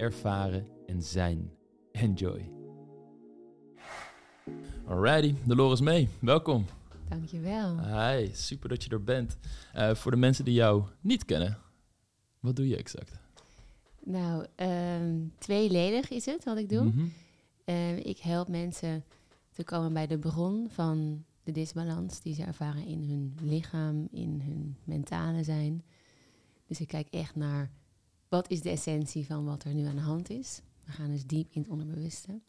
ervaren en zijn. Enjoy. Alrighty, Dolores mee. Welkom. Dankjewel. Hi, super dat je er bent. Uh, voor de mensen die jou niet kennen, wat doe je exact? Nou, um, tweeledig is het wat ik doe. Mhm. Um, ik help mensen te komen bij de bron van de disbalans die ze ervaren in hun lichaam, in hun mentale zijn. Dus ik kijk echt naar wat is de essentie van wat er nu aan de hand is. We gaan dus diep in het onderbewuste.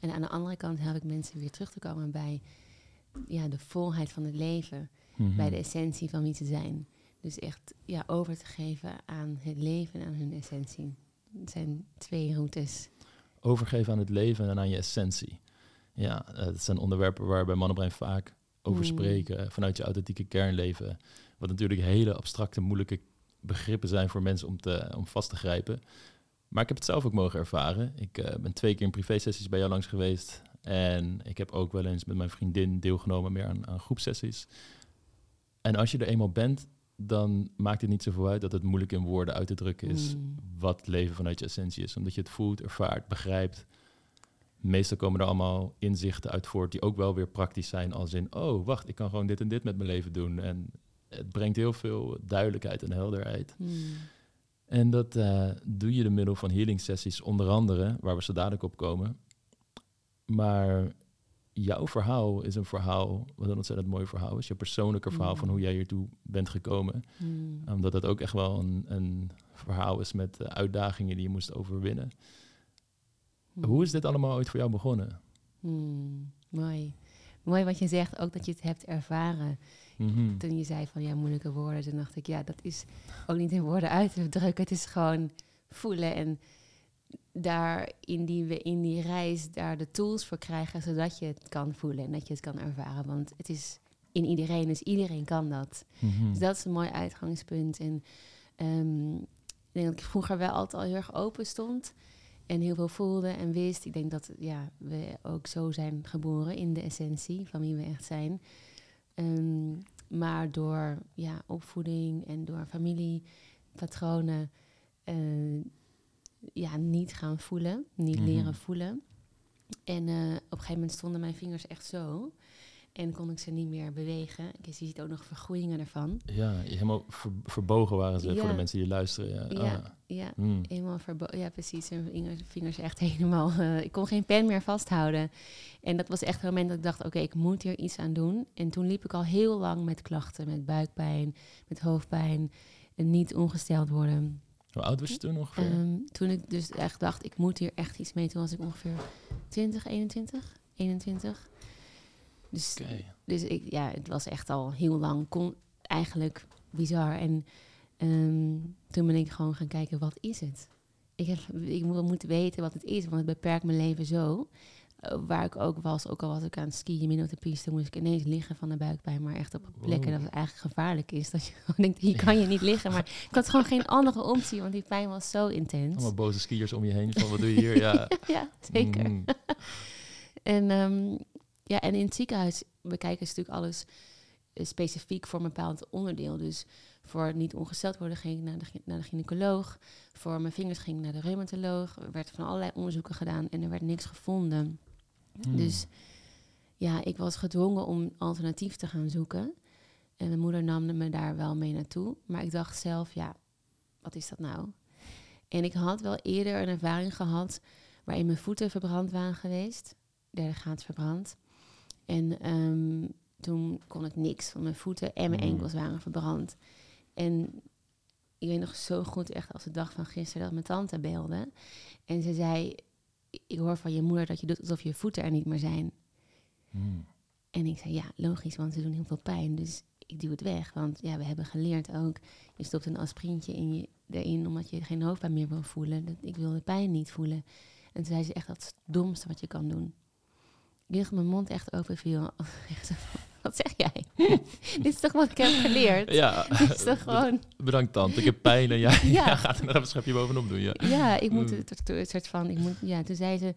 En aan de andere kant help ik mensen weer terug te komen bij ja, de volheid van het leven. Mhm. Bij de essentie van wie ze zijn. Dus echt ja, over te geven aan het leven en aan hun essentie. Het zijn twee routes. Overgeven aan het leven en aan je essentie. Ja, uh, dat zijn onderwerpen waar bij Mannenbrein vaak over Mm. spreken. Vanuit je authentieke kernleven. Wat natuurlijk hele abstracte, moeilijke begrippen zijn voor mensen om, te, om vast te grijpen. Maar ik heb het zelf ook mogen ervaren. Ik uh, ben twee keer in privé-sessies bij jou langs geweest. En ik heb ook wel eens met mijn vriendin deelgenomen meer aan, aan groepsessies. En als je er eenmaal bent, dan maakt het niet zoveel uit dat het moeilijk in woorden uit te drukken is Mm. wat leven vanuit je essentie is. Omdat je het voelt, ervaart, begrijpt. Meestal komen er allemaal inzichten uit voort die ook wel weer praktisch zijn. Als in, oh wacht, ik kan gewoon dit en dit met mijn leven doen. En het brengt heel veel duidelijkheid en helderheid. Mm. En dat uh, doe je door middel van healing sessies, onder andere, waar we zo dadelijk op komen. Maar jouw verhaal is een verhaal, wat een ontzettend mooi verhaal is. Je persoonlijke verhaal Mm. van hoe jij hiertoe bent gekomen. Mm. Omdat het ook echt wel een, een verhaal is met uh, uitdagingen die je moest overwinnen. Mm. Hoe is dit allemaal ooit voor jou begonnen? Mooi. Mooi wat je zegt, ook dat je het hebt ervaren. Mhm. Toen je zei van ja, moeilijke woorden, toen dacht ik, ja, dat is ook niet in woorden uit te drukken. Het is gewoon voelen en daar in die, in die reis daar de tools voor krijgen, zodat je het kan voelen en dat je het kan ervaren. Want het is in iedereen, dus iedereen kan dat. Mhm. Dus dat is een mooi uitgangspunt. En ehm, ik denk dat ik vroeger wel altijd al heel erg open stond. En heel veel voelde en wist. Ik denk dat ja, we ook zo zijn geboren in de essentie van wie we echt zijn. Ehm, maar door ja, opvoeding en door familiepatronen eh, ja, niet gaan voelen, niet Mhm. leren voelen. En eh, op een gegeven moment stonden mijn vingers echt zo. En kon ik ze niet meer bewegen. Je ziet ook nog vergroeien ervan. Ja, helemaal ver- verbogen waren ze voor de mensen die luisteren. Ja, Ja, Ah. ja. Mm. Helemaal verbo- Ja, precies. En vingers, vingers echt helemaal... eh, ik kon geen pen meer vasthouden. En dat was echt het moment dat ik dacht... oké, ik moet hier iets aan doen. En toen liep ik al heel lang met klachten. Met buikpijn, met hoofdpijn. En niet ongesteld worden. Hoe oud was je toen ongeveer? Ehm, toen ik dus echt dacht... ik moet hier echt iets mee. Toen was ik ongeveer 20, 21, 21. Dus, dus ik, ja, het was echt al heel lang... Kon, eigenlijk bizar. En ehm, toen ben ik gewoon gaan kijken, wat is het? Ik, heb, ik moet, weten wat het is, want het beperkt mijn leven zo. Uh, waar ik ook was, ook al was ik aan het skiën midden op de piste, moest ik ineens liggen van de buikpijn. Maar echt op plekken Wow. dat het eigenlijk gevaarlijk is. Dat je gewoon denkt, hier kan je niet liggen. Maar ik had gewoon geen andere optie, want die pijn was zo intens. Allemaal boze skiers om je heen van wat doe je hier? Ja, ja, zeker. Mm. En, ehm, ja, en in het ziekenhuis bekijken ze natuurlijk alles eh, specifiek voor een bepaald onderdeel. Dus voor niet ongesteld worden ging ik naar de, naar de gynaecoloog. Voor mijn vingers ging ik naar de reumatoloog. Er werd van allerlei onderzoeken gedaan en er werd niks gevonden. Mm. Dus ja, ik was gedwongen om alternatief te gaan zoeken. En mijn moeder nam me daar wel mee naartoe. Maar ik dacht zelf, ja, wat is dat nou? En ik had wel eerder een ervaring gehad waarin mijn voeten verbrand waren geweest. Derde graad verbrand. En ehm, toen kon ik niks van mijn voeten en mijn Mm. enkels waren verbrand. En ik weet nog zo goed, echt als de dag van gisteren, dat mijn tante belde. En ze zei, ik hoor van je moeder dat je doet alsof je voeten er niet meer zijn. Mm. En ik zei, ja, logisch, want ze doen heel veel pijn. Dus ik duw het weg. Want ja, we hebben geleerd ook, je stopt een aspirintje in je, erin omdat je geen hoofdpijn meer wil voelen. Dat, ik wil de pijn niet voelen. En toen zei ze echt, dat is het domste wat je kan doen. Ik dacht mijn mond echt open viel. Wat zeg jij? Dit is toch wat ik heb geleerd? Ja, Dit is toch gewoon... bedankt tante. Ik heb pijn en jij Ja. ja. gaat er nog een schepje bovenop doen. Ja. Ja, ik moet Mm. het, soort van, ik moet, ja, toen zei ze,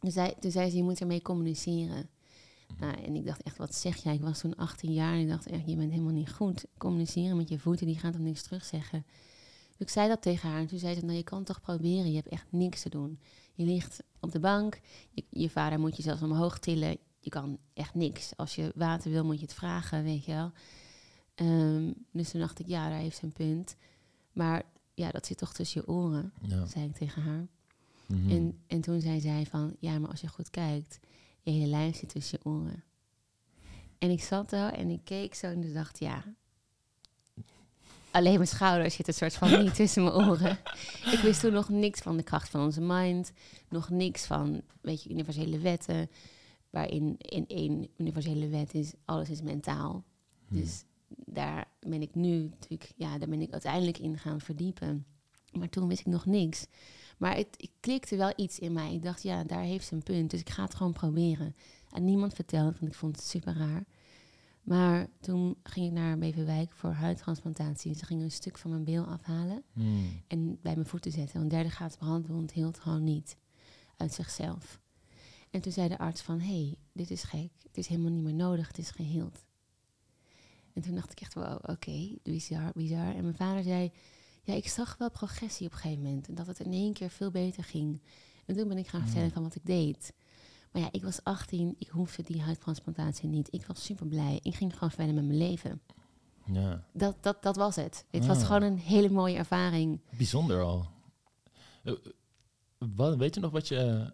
toen zei, toen zei ze, je moet ermee communiceren. Nou, en ik dacht echt, wat zeg jij? Ik was toen 18 jaar en ik dacht echt, je bent helemaal niet goed. Communiceren met je voeten, die gaan toch niks terugzeggen. Dus ik zei dat tegen haar en toen zei ze, nou je kan toch proberen, je hebt echt niks te doen. Je ligt op de bank, je, je vader moet je zelfs omhoog tillen, je kan echt niks. Als je water wil, moet je het vragen, weet je wel. Ehm, dus toen dacht ik, ja, daar heeft ze een punt. Maar ja, dat zit toch tussen je oren, Ja. zei ik tegen haar. Mhm. En, en toen zei zij van, ja, maar als je goed kijkt, je hele lijf zit tussen je oren. En ik zat zo en ik keek zo en ik dacht, ja, alleen mijn schouders zitten soort van niet tussen mijn oren. Ik wist toen nog niks van de kracht van onze mind, nog niks van, weet je, universele wetten, waarin in één universele wet is, alles is mentaal. Mhm. Dus daar ben ik nu natuurlijk, ja, daar ben ik uiteindelijk in gaan verdiepen. Maar toen wist ik nog niks. Maar het, ik klikte wel iets in mij. Ik dacht, ja, daar heeft ze een punt. Dus ik ga het gewoon proberen. En niemand verteld, want ik vond het super raar. Maar toen ging ik naar Beverwijk voor huidtransplantatie. Ze gingen een stuk van mijn beel afhalen Mhm. en bij mijn voeten zetten. Want derde graad brandwond hield gewoon niet uit zichzelf. En toen zei de arts van, hé, hey, dit is gek. Het is helemaal niet meer nodig, het is geheeld. En toen dacht ik echt, wow, oké, bizar, bizar. En mijn vader zei, ja, ik zag wel progressie op een gegeven moment. En dat het in één keer veel beter ging. En toen ben ik gaan vertellen van wat ik deed. Maar ja, ik was 18, ik hoefde die huidtransplantatie niet. Ik was super blij. Ik ging gewoon verder met mijn leven. ja. Dat, dat, dat was het. Het was Ah. gewoon een hele mooie ervaring. Bijzonder al. Eh, Wat, weet je nog wat je eh,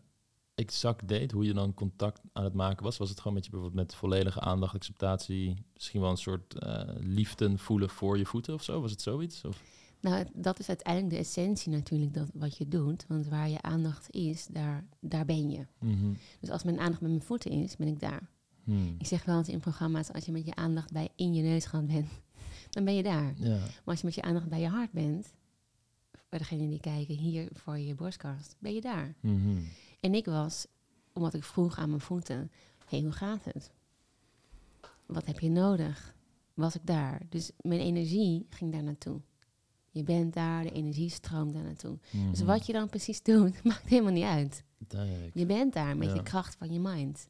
exact deed? Hoe je dan contact aan het maken was? Was het gewoon met je bijvoorbeeld met volledige aandacht, acceptatie, misschien wel een soort eh liefde voelen voor je voeten of zo? Was het zoiets? Of? Nou, dat is uiteindelijk de essentie natuurlijk, dat wat je doet. Want waar je aandacht is, daar, daar ben je. Mhm. Dus als mijn aandacht met mijn voeten is, ben ik daar. Hmm. Ik zeg wel eens in programma's, als je met je aandacht bij in je neus gaan bent, dan ben je daar. Ja. Maar als je met je aandacht bij je hart bent, voor degenen die kijken hier voor je borstkast, ben je daar. Mhm. En ik was, omdat ik vroeg aan mijn voeten, hé, hey, hoe gaat het? Wat heb je nodig? Was ik daar? Dus mijn energie ging daar naartoe. Je bent daar, de energie stroomt daar naartoe. Dus Mhm. wat je dan precies doet, maakt helemaal niet uit. Duidelijk. Je bent daar met Ja. je kracht van je mind.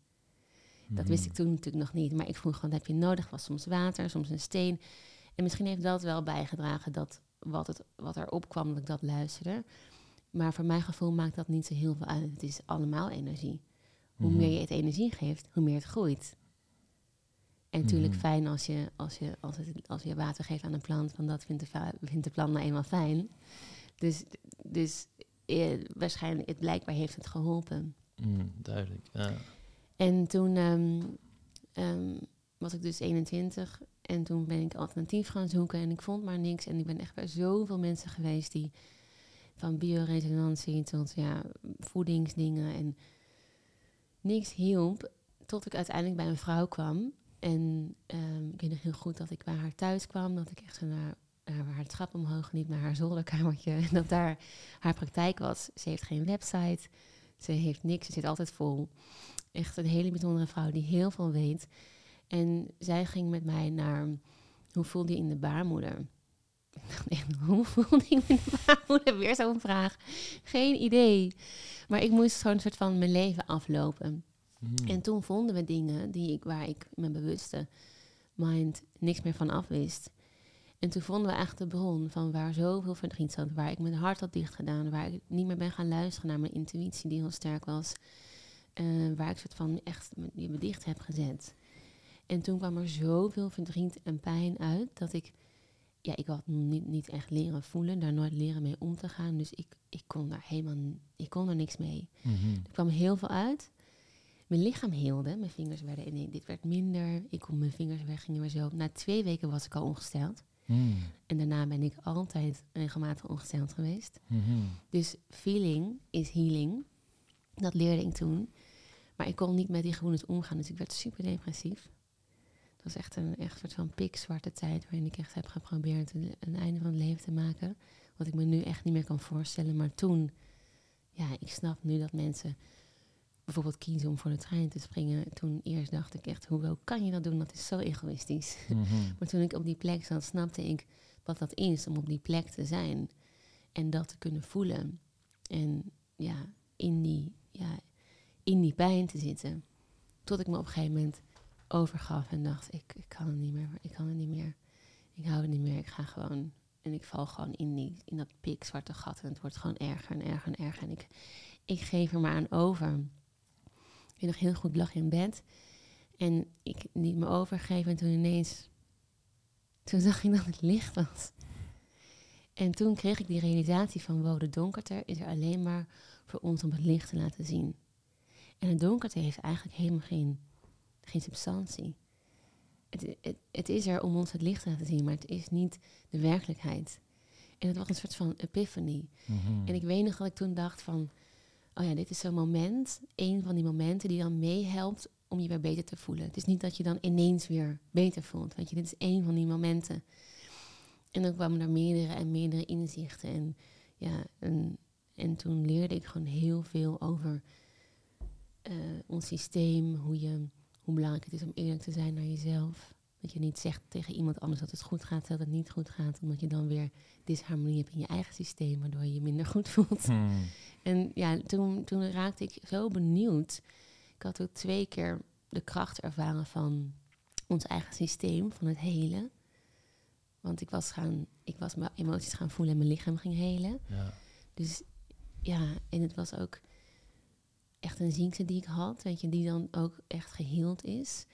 Dat Mhm. wist ik toen natuurlijk nog niet. Maar ik vroeg gewoon, wat heb je nodig? Was soms water, soms een steen. En misschien heeft dat wel bijgedragen dat wat, het, wat erop kwam, dat ik dat luisterde. Maar voor mijn gevoel maakt dat niet zo heel veel uit. Het is allemaal energie. Hoe Mhm. meer je het energie geeft, hoe meer het groeit. En natuurlijk Mhm. fijn als je, als, je, als, het, als je water geeft aan een plant, want dat vindt de, vindt de plant nou eenmaal fijn. Dus, dus eh, waarschijnlijk, het blijkbaar heeft het geholpen. Mm, duidelijk. Ja. En toen ehm, ehm, was ik dus 21 en toen ben ik alternatief gaan zoeken en ik vond maar niks. En ik ben echt bij zoveel mensen geweest die van bioresonantie tot ja, voedingsdingen en niks hielp. Tot ik uiteindelijk bij een vrouw kwam. En ehm, ik weet nog heel goed dat ik bij haar thuis kwam, dat ik echt naar, haar trap omhoog liep, naar haar zolderkamertje. En dat daar haar praktijk was. Ze heeft geen website, ze heeft niks, ze zit altijd vol. Echt een hele bijzondere vrouw die heel veel weet. En zij ging met mij naar hoe voelde je in de baarmoeder? Hoe voelde me in de baarmoeder? Weer zo'n vraag. Geen idee. Maar ik moest gewoon een soort van mijn leven aflopen. Mhm. En toen vonden we dingen die ik, waar ik mijn bewuste mind niks meer van afwist. En toen vonden we echt de bron van waar zoveel verdriet zat, waar ik mijn hart had dicht gedaan, waar ik niet meer ben gaan luisteren naar mijn intuïtie die heel sterk was, eh, waar ik soort van echt me dicht heb gezet. En toen kwam er zoveel verdriet en pijn uit dat ik, ja, ik had niet, niet echt leren voelen, daar nooit leren mee om te gaan. Dus ik, ik kon daar helemaal, ik kon er niks mee. Mhm. Er kwam heel veel uit. Mijn lichaam heelde. Mijn vingers werden nee, dit werd minder. Ik kon mijn vingers weg, gingen weer zo. Na twee weken was ik al ongesteld. Mm. En daarna ben ik altijd regelmatig ongesteld geweest. Mhm. Dus feeling is healing. Dat leerde ik toen. Maar ik kon niet met die gevoelens omgaan. Dus ik werd super depressief. Dat was echt een echt soort van pikzwarte tijd waarin ik echt heb geprobeerd een, een einde van het leven te maken. Wat ik me nu echt niet meer kan voorstellen. Maar toen, ja, ik snap nu dat mensen bijvoorbeeld kiezen om voor de trein te springen. Toen eerst dacht ik echt, hoe kan je dat doen? Dat is zo egoïstisch. Mhm. Maar toen ik op die plek zat, snapte ik wat dat is om op die plek te zijn. En dat te kunnen voelen. En ja, in die, ja, in die pijn te zitten. Tot ik me op een gegeven moment overgaf en dacht, ik, ik kan het niet meer, ik kan het niet meer. Ik hou het niet meer, ik ga gewoon... En ik val gewoon in, die, in dat pikzwarte gat en het wordt gewoon erger en erger en erger. En ik, ik geef er maar aan over. Ik weet nog heel goed, lag in bed. En ik liet me overgeven en toen ineens... Toen zag ik dat het licht was. En toen kreeg ik die realisatie van, wow, de donkerte is er alleen maar voor ons om het licht te laten zien. En het donkerte heeft eigenlijk helemaal geen, geen substantie. Het, het, het is er om ons het licht te laten zien, maar het is niet de werkelijkheid. En het was een soort van epiphany. Mhm. En ik weet nog dat ik toen dacht van, oh ja, dit is zo'n moment, een van die momenten die dan meehelpt om je weer beter te voelen. Het is niet dat je dan ineens weer beter voelt, weet je, dit is één van die momenten. En dan kwamen er meerdere en meerdere inzichten en ja, en, en toen leerde ik gewoon heel veel over eh, ons systeem, hoe, je, hoe belangrijk het is om eerlijk te zijn naar jezelf. Dat je niet zegt tegen iemand anders dat het goed gaat, terwijl het niet goed gaat, omdat je dan weer disharmonie hebt in je eigen systeem, waardoor je je minder goed voelt. Mhm. En ja, toen, toen raakte ik zo benieuwd. Ik had ook twee keer de kracht ervaren van ons eigen systeem, van het helen. Want ik was, gaan, ik was mijn emoties gaan voelen en mijn lichaam ging helen. Ja. Dus ja, en het was ook echt een ziekte die ik had, weet je, die dan ook echt geheeld is.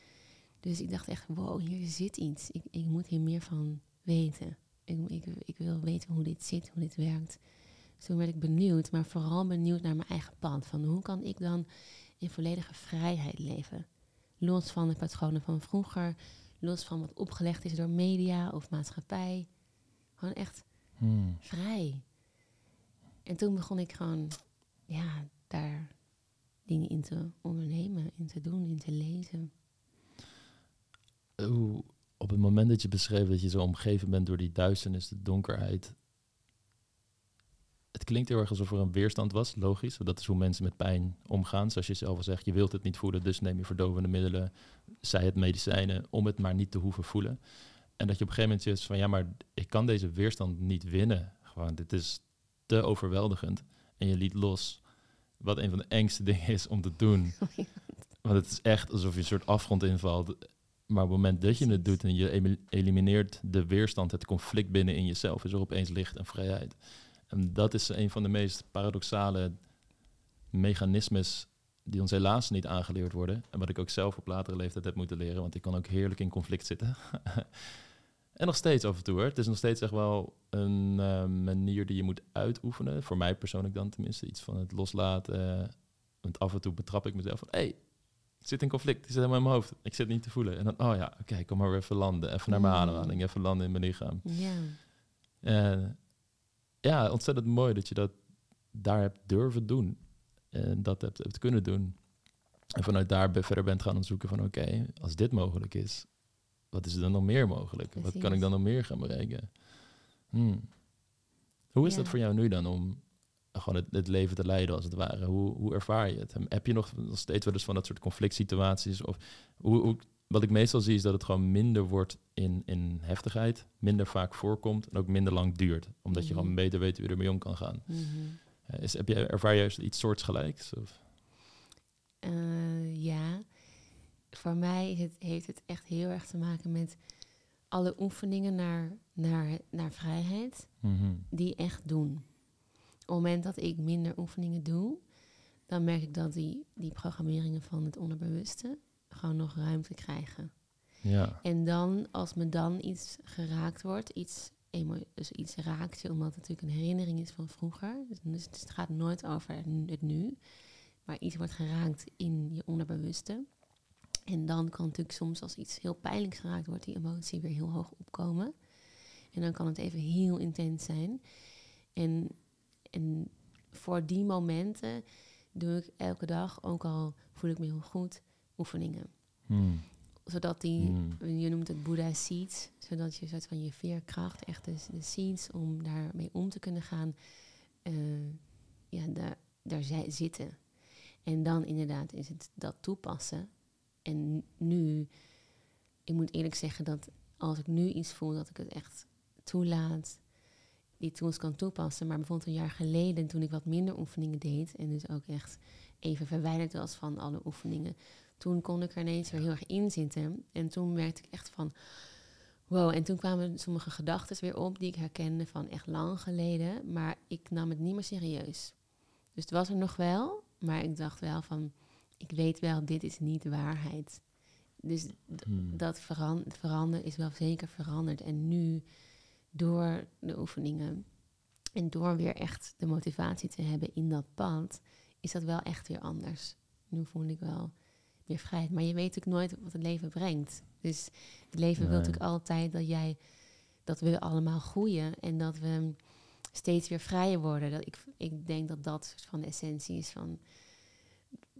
Dus ik dacht echt, wow, hier zit iets. Ik, ik moet hier meer van weten. Ik, ik, ik wil weten hoe dit zit, hoe dit werkt. Dus toen werd ik benieuwd, maar vooral benieuwd naar mijn eigen pad. Van hoe kan ik dan in volledige vrijheid leven? Los van de patronen van vroeger, los van wat opgelegd is door media of maatschappij. Gewoon echt Mhm. vrij. En toen begon ik gewoon, ja, daar dingen in te ondernemen, in te doen, in te lezen. Hoe, op het moment dat je beschreef dat je zo omgeven bent door die duisternis, de donkerheid. Het klinkt heel erg alsof er een weerstand was, logisch. Dat is hoe mensen met pijn omgaan. Zoals je zelf al zegt, je wilt het niet voelen, dus neem je verdovende middelen, zij het medicijnen, om het maar niet te hoeven voelen. En dat je op een gegeven moment zegt van ja, maar ik kan deze weerstand niet winnen. Gewoon, dit is te overweldigend. En je liet los wat een van de engste dingen is om te doen. Want het is echt alsof je een soort afgrond invalt. Maar op het moment dat je het doet en je elimineert de weerstand, het conflict binnen in jezelf, is er opeens licht en vrijheid. En dat is een van de meest paradoxale mechanismes die ons helaas niet aangeleerd worden. En wat ik ook zelf op latere leeftijd heb moeten leren, want ik kan ook heerlijk in conflict zitten. en nog steeds af en toe hoor. Het is nog steeds echt wel een eh, manier die je moet uitoefenen. Voor mij persoonlijk dan tenminste. Iets van het loslaten. Want af en toe betrap ik mezelf van... Hey, ik zit in conflict. Die zit helemaal in mijn hoofd. Ik zit niet te voelen. En dan, oh ja, oké, kom maar weer even landen. Even naar mijn Mm. ademhaling. Even landen in mijn lichaam. Ja, En ja, ontzettend mooi dat je dat daar hebt durven doen. En dat hebt, hebt kunnen doen. En vanuit daar verder bent gaan onderzoeken van... oké, als dit mogelijk is, wat is er dan nog meer mogelijk? Wat kan ik dan nog meer gaan bereiken? Hmm. Hoe is Ja. dat voor jou nu dan om gewoon het, het leven te leiden als het ware? Hoe, hoe ervaar je het? Heb je nog, steeds wel eens van dat soort conflict situaties? Of hoe, hoe, wat ik meestal zie is dat het gewoon minder wordt in, in heftigheid, minder vaak voorkomt en ook minder lang duurt. Omdat je Mhm. gewoon beter weet hoe je ermee om kan gaan. mhm. Eh, Is, heb je, ervaar je juist iets soortgelijks? Of? Eh, ja. Voor mij het, heeft het echt heel erg te maken met alle oefeningen naar, naar, naar vrijheid. Mhm. die echt doen. Op het moment dat ik minder oefeningen doe, dan merk ik dat die, die programmeringen van het onderbewuste gewoon nog ruimte krijgen. Ja. En dan, als me dan iets geraakt wordt, iets, dus iets raakt je, omdat het natuurlijk een herinnering is van vroeger. Dus, dus het gaat nooit over het nu, maar iets wordt geraakt in je onderbewuste. En dan kan natuurlijk soms als iets heel pijnlijks geraakt wordt, die emotie weer heel hoog opkomen. En dan kan het even heel intens zijn. En, en voor die momenten doe ik elke dag, ook al voel ik me heel goed, oefeningen. Hmm. zodat die, Hmm. je noemt het Buddha seeds, zodat je soort van je veerkracht, echt de, de seeds om daarmee om te kunnen gaan, eh, ja, daar, daar zi- zitten. En dan inderdaad is het dat toepassen. En nu, ik moet eerlijk zeggen dat als ik nu iets voel, dat ik het echt toelaat, die tools kan toepassen. Maar bijvoorbeeld een jaar geleden, toen ik wat minder oefeningen deed, en dus ook echt even verwijderd was van alle oefeningen, toen kon ik er ineens weer heel erg in zitten. En toen merkte ik echt van, wow. En toen kwamen sommige gedachten weer op die ik herkende van echt lang geleden, maar ik nam het niet meer serieus. Dus het was er nog wel, maar ik dacht wel van, ik weet wel, dit is niet waarheid. Dus Hmm. dat veran veranderen is wel zeker veranderd. En nu, door de oefeningen en door weer echt de motivatie te hebben in dat pad, is dat wel echt weer anders. Nu voel ik wel meer vrijheid. Maar je weet natuurlijk nooit wat het leven brengt. Dus het leven wil Nee. natuurlijk altijd dat jij, dat we allemaal groeien en dat we steeds weer vrijer worden. Dat ik, ik denk dat dat soort van de essentie is van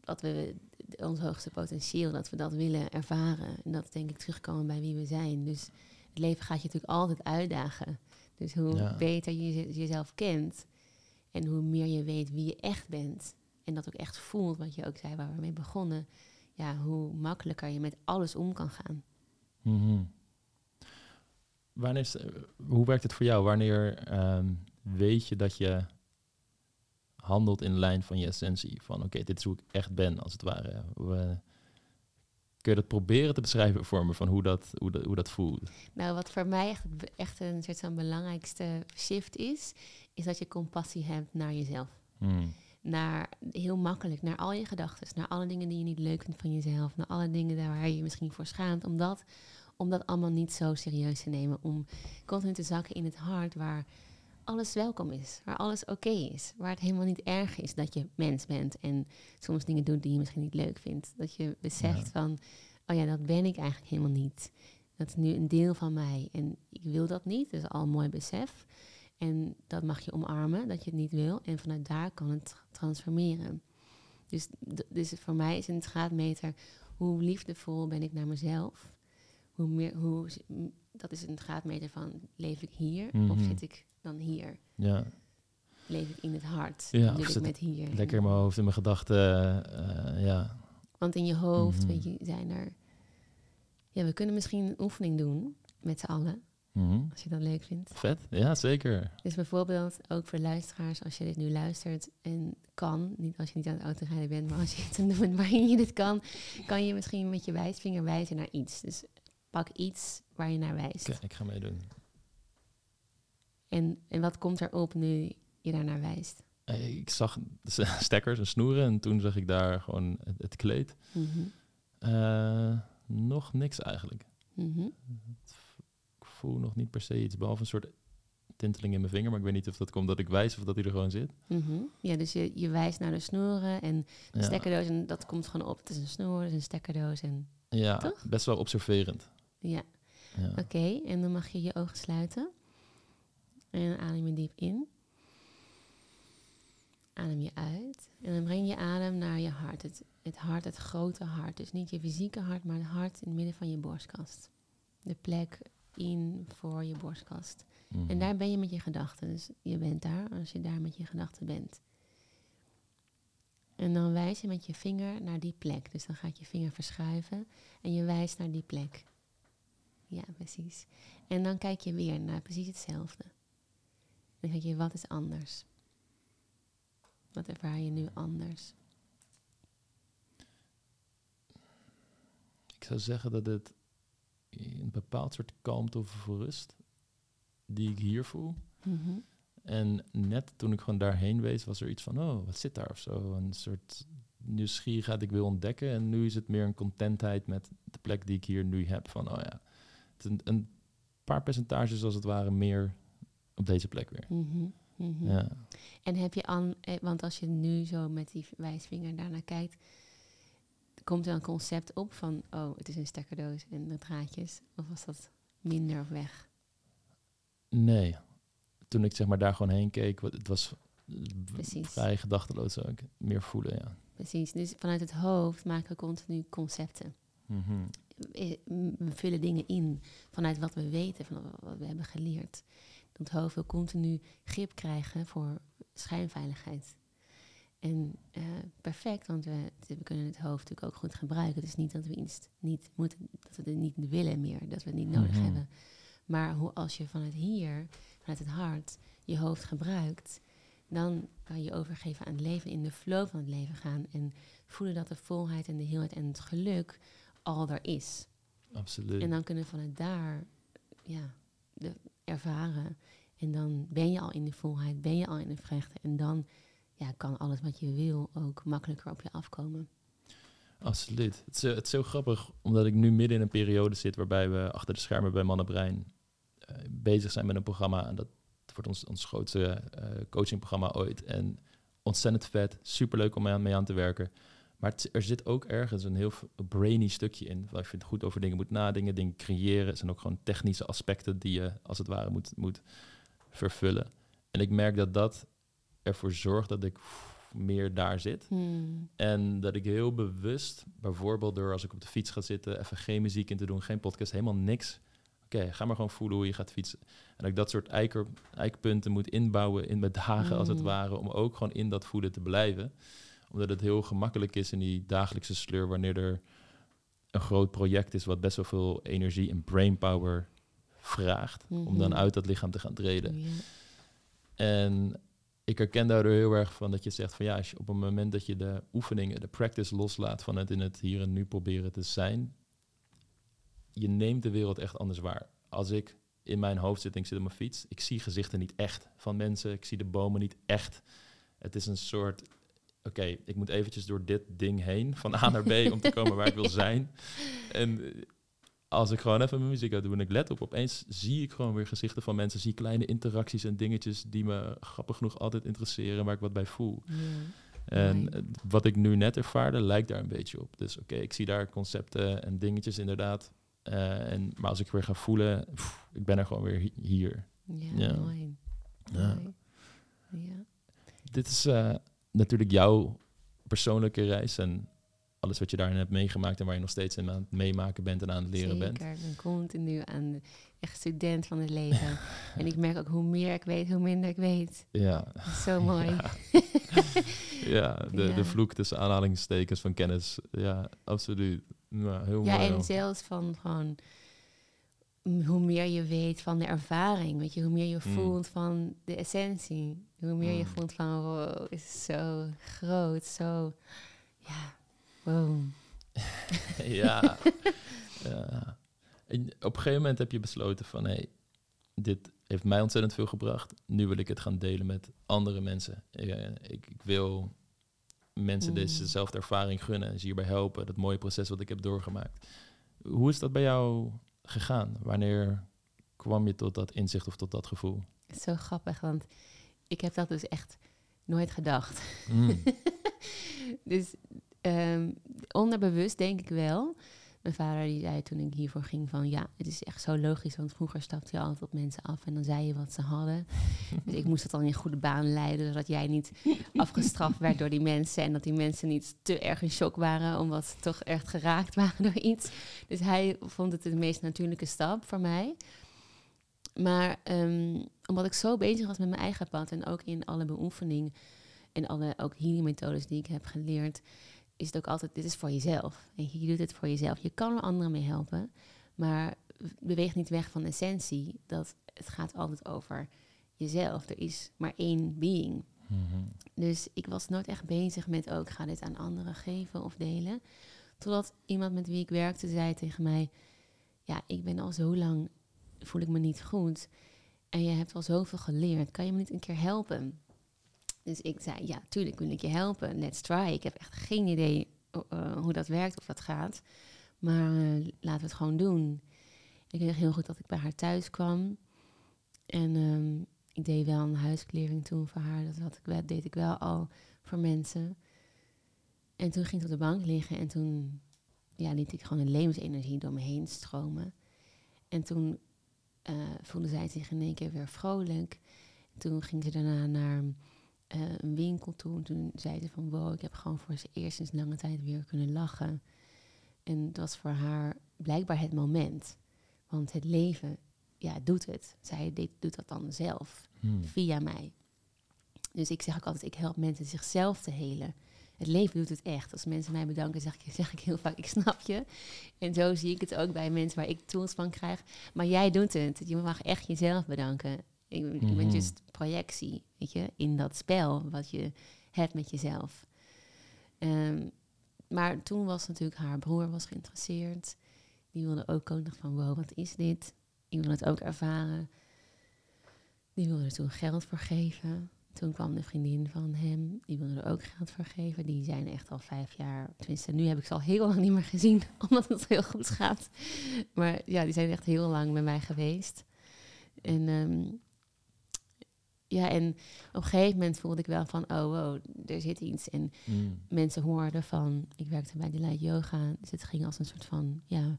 dat we ons hoogste potentieel, dat we dat willen ervaren. En dat denk ik terugkomen bij wie we zijn. Dus het leven gaat je natuurlijk altijd uitdagen. Dus hoe Ja. beter je je- jezelf kent en hoe meer je weet wie je echt bent. En dat ook echt voelt, wat je ook zei waar we mee begonnen. Ja, hoe makkelijker je met alles om kan gaan. Mhm. Wanneer is, eh, hoe werkt het voor jou? Wanneer ehm, weet je dat je handelt in lijn van je essentie? Van oké, dit is hoe ik echt ben, als het ware. We, kun je dat proberen te beschrijven voor me, van hoe dat, hoe dat, hoe dat voelt? Nou, wat voor mij echt, echt een soort van belangrijkste shift is, is dat je compassie hebt naar jezelf. Hmm. naar heel makkelijk, naar al je gedachten, naar alle dingen die je niet leuk vindt van jezelf, naar alle dingen waar je je misschien voor schaamt, om dat, om dat allemaal niet zo serieus te nemen, om continu te zakken in het hart waar alles welkom is, waar alles oké is, waar het helemaal niet erg is dat je mens bent en soms dingen doet die je misschien niet leuk vindt. Dat je beseft Ja. van, oh ja, dat ben ik eigenlijk helemaal niet. Dat is nu een deel van mij en ik wil dat niet, dat is al een mooi besef. En dat mag je omarmen, dat je het niet wil. En vanuit daar kan het transformeren. Dus, dus voor mij is een graadmeter hoe liefdevol ben ik naar mezelf. Hoe meer, hoe, dat is een graadmeter van leef ik hier of Mhm. zit ik dan hier? Ja, Leef ik in het hart? Ja, ik met hier? lekker in mijn hoofd, in mijn gedachten. eh, ja. Want in je hoofd, Mhm. weet je, zijn er... Ja, we kunnen misschien een oefening doen met z'n allen, Mhm. als je dat leuk vindt. Vet, ja zeker. Dus bijvoorbeeld ook voor luisteraars, als je dit nu luistert en kan, niet als je niet aan het autorijden bent, maar als je het doet waarin je dit kan, kan je misschien met je wijsvinger wijzen naar iets. Dus pak iets waar je naar wijst. Oké, ik ga meedoen. En, en wat komt erop nu je daarnaar wijst? Eh, Ik zag stekkers en snoeren en toen zag ik daar gewoon het, het kleed. Mhm, Eh, nog niks eigenlijk. mhm. Ik voel nog niet per se iets, behalve een soort tinteling in mijn vinger. Maar ik weet niet of dat komt dat ik wijs of dat hij er gewoon zit. Mhm. Ja, dus je, je wijst naar de snoeren en de Ja, stekkerdoos en dat komt gewoon op. Het is een snoer, het is een stekkerdoos en ja Toch? best wel observerend. ja. Ja. Oké, en dan mag je je ogen sluiten. En dan adem je diep in. Adem je uit. En dan breng je adem naar je hart. Het, het hart, het grote hart. Dus niet je fysieke hart, maar het hart in het midden van je borstkast. De plek in voor je borstkast. Mhm. En daar ben je met je gedachten. Dus je bent daar als je daar met je gedachten bent. En dan wijs je met je vinger naar die plek. Dus dan gaat je vinger verschuiven en je wijst naar die plek. Ja, precies. En dan kijk je weer naar precies hetzelfde. Dan kijk je, wat is anders? Wat ervaar je nu anders? Ik zou zeggen dat het een bepaald soort kalmte of rust die ik hier voel. Mhm. En net toen ik gewoon daarheen wees, was er iets van, oh, wat zit daar of zo. Een soort nieuwsgierigheid ik wil ontdekken. En nu is het meer een contentheid met de plek die ik hier nu heb. Van, oh ja, het een, een paar percentages als het ware meer op deze plek weer. Mhm. Mhm. Ja. En heb je aan, eh, want als je nu zo met die wijsvinger daarnaar kijkt, komt er een concept op van, oh, het is een stekkerdoos en de draadjes? Of was dat minder of weg? Nee, toen ik zeg maar daar gewoon heen keek, het was Precies. vrij gedachteloos ook. Meer voelen, ja. Precies. Dus vanuit het hoofd maken we continu concepten. Mhm. we vullen dingen in vanuit wat we weten, van wat we hebben geleerd. Dat wil continu grip krijgen voor schijnveiligheid. En uh, perfect, want we, we, kunnen het hoofd natuurlijk ook goed gebruiken. Het is niet dat we iets niet moeten, dat we het niet willen meer, dat we het niet nodig mhm. hebben. Maar hoe, als je vanuit hier, vanuit het hart, je hoofd gebruikt, dan kan je overgeven aan het leven, in de flow van het leven gaan. En voelen dat de volheid en de heelheid en het geluk al er is. Absoluut. En dan kunnen we vanuit daar ja, de, ervaren. En dan ben je al in de volheid, ben je al in de vreugde. En dan ja, kan alles wat je wil ook makkelijker op je afkomen. Absoluut. Het is, het is zo grappig, omdat ik nu midden in een periode zit waarbij we achter de schermen bij Mannenbrein uh, bezig zijn met een programma. En dat wordt ons, ons grootste uh, coachingprogramma ooit. En ontzettend vet, superleuk om mee aan te werken. Maar er zit ook ergens een heel brainy stukje in. Waar je goed over dingen moet nadenken, dingen creëren. Het zijn ook gewoon technische aspecten die je als het ware moet, moet vervullen. En ik merk dat dat ervoor zorgt dat ik meer daar zit. Hmm. En dat ik heel bewust, bijvoorbeeld door als ik op de fiets ga zitten, even geen muziek in te doen, geen podcast, helemaal niks. Oké, ga maar gewoon voelen hoe je gaat fietsen. En dat ik dat soort eiker, eikpunten moet inbouwen in mijn dagen, als het hmm. ware, om ook gewoon in dat voelen te blijven. Omdat het heel gemakkelijk is in die dagelijkse sleur, wanneer er een groot project is wat best wel veel energie en brainpower vraagt, om dan mhm. uit dat lichaam te gaan treden. En ik herken daardoor heel erg van dat je zegt van ja, als je op het moment dat je de oefeningen, de practice loslaat van het in het hier en nu proberen te zijn, je neemt de wereld echt anders waar. Als ik in mijn hoofd zit en ik zit op mijn fiets, ik zie gezichten niet echt van mensen, ik zie de bomen niet echt. Het is een soort, oké, ik moet eventjes door dit ding heen, van A naar B, om te komen waar ik wil zijn. En als ik gewoon even mijn muziek uit doe en ik let op, opeens zie ik gewoon weer gezichten van mensen, zie kleine interacties en dingetjes die me grappig genoeg altijd interesseren, waar ik wat bij voel. En wat ik nu net ervaarde, lijkt daar een beetje op. Dus oké, ik zie daar concepten en dingetjes inderdaad. Uh, en, maar als ik weer ga voelen, ik ben er gewoon weer hier. Ja, ja. mooi. Ja. ja. Dit is uh, natuurlijk jouw persoonlijke reis en alles wat je daarin hebt meegemaakt en waar je nog steeds aan het meemaken bent en aan het leren Zeker, bent. ik ben continu aan echt student van het leven. en ik merk ook hoe meer ik weet, hoe minder ik weet. Ja. Zo mooi. Ja, de, de vloek tussen aanhalingstekens van kennis. Ja, absoluut. Ja, heel ja mooi. en zelfs van gewoon hoe meer je weet van de ervaring, weet je, hoe meer je mm. voelt van de essentie, hoe meer je mm. voelt van wow, is zo groot, zo ja, ja. ja. En op een gegeven moment heb je besloten van... hé, hey, dit heeft mij ontzettend veel gebracht. Nu wil ik het gaan delen met andere mensen. Ik, ik, ik wil mensen mm. dezezelfde ervaring gunnen... en ze hierbij helpen. Dat mooie proces wat ik heb doorgemaakt. Hoe is dat bij jou gegaan? Wanneer kwam je tot dat inzicht of tot dat gevoel? Zo grappig, want ik heb dat dus echt nooit gedacht. Mm. dus um, onderbewust denk ik wel. Mijn vader die zei toen ik hiervoor ging van ja, het is echt zo logisch, want vroeger stapte je altijd op mensen af en dan zei je wat ze hadden. Dus ik moest dat dan in goede baan leiden, zodat jij niet afgestraft werd door die mensen en dat die mensen niet te erg in shock waren omdat ze toch echt geraakt waren door iets. Dus hij vond het de meest natuurlijke stap voor mij. Maar um, omdat ik zo bezig was met mijn eigen pad en ook in alle beoefening en alle ook healing methodes die ik heb geleerd, is het ook altijd, dit is voor jezelf. En je, doet het voor jezelf. Je kan er anderen mee helpen, maar beweeg niet weg van de essentie. Dat het gaat altijd over jezelf. Er is maar één being. Mhm. Dus ik was nooit echt bezig met ook, ga dit aan anderen geven of delen. Totdat iemand met wie ik werkte zei tegen mij, ja, ik ben al zo lang, voel ik me niet goed. En je hebt al zoveel geleerd. Kan je me niet een keer helpen? Dus ik zei, ja, tuurlijk wil ik je helpen. Let's try. Ik heb echt geen idee uh, hoe dat werkt of dat gaat. Maar uh, laten we het gewoon doen. Ik weet heel goed dat ik bij haar thuis kwam. En um, ik deed wel een huisklering toen voor haar. Dat, ik deed ik wel al voor mensen. En toen ging ik op de bank liggen en toen ja, liet ik gewoon een levensenergie door me heen stromen. En toen uh, voelde zij zich in één keer weer vrolijk. toen ging ze daarna naar uh, een winkel toe. En toen zei ze van wow, ik heb gewoon voor het eerst sinds lange tijd weer kunnen lachen. En het was voor haar blijkbaar het moment. Want het leven, ja, doet het. Zij deed, doet dat dan zelf, Hmm. via mij. Dus ik zeg ook altijd, ik help mensen zichzelf te helen. Het leven doet het echt. Als mensen mij bedanken, zeg ik, zeg ik heel vaak, ik snap je. En zo zie ik het ook bij mensen waar ik tools van krijg. Maar jij doet het. Je mag echt jezelf bedanken. Ik, je Mhm. bent just projectie, weet je, in dat spel wat je hebt met jezelf. Ehm, maar toen was natuurlijk haar broer was geïnteresseerd. Die wilde ook nog van, wow, wat is dit? Ik wil het ook ervaren. Die wilde er toen geld voor geven. Toen kwam de vriendin van hem, die wilde er ook geld voor geven. Die zijn echt al vijf jaar, tenminste nu heb ik ze al heel lang niet meer gezien, omdat het heel goed gaat. Maar ja, die zijn echt heel lang bij mij geweest. En ehm, ja, en op een gegeven moment voelde ik wel van, oh wow, er zit iets. En Hmm. mensen hoorden van, ik werkte bij Delight Yoga, dus het ging als een soort van, ja,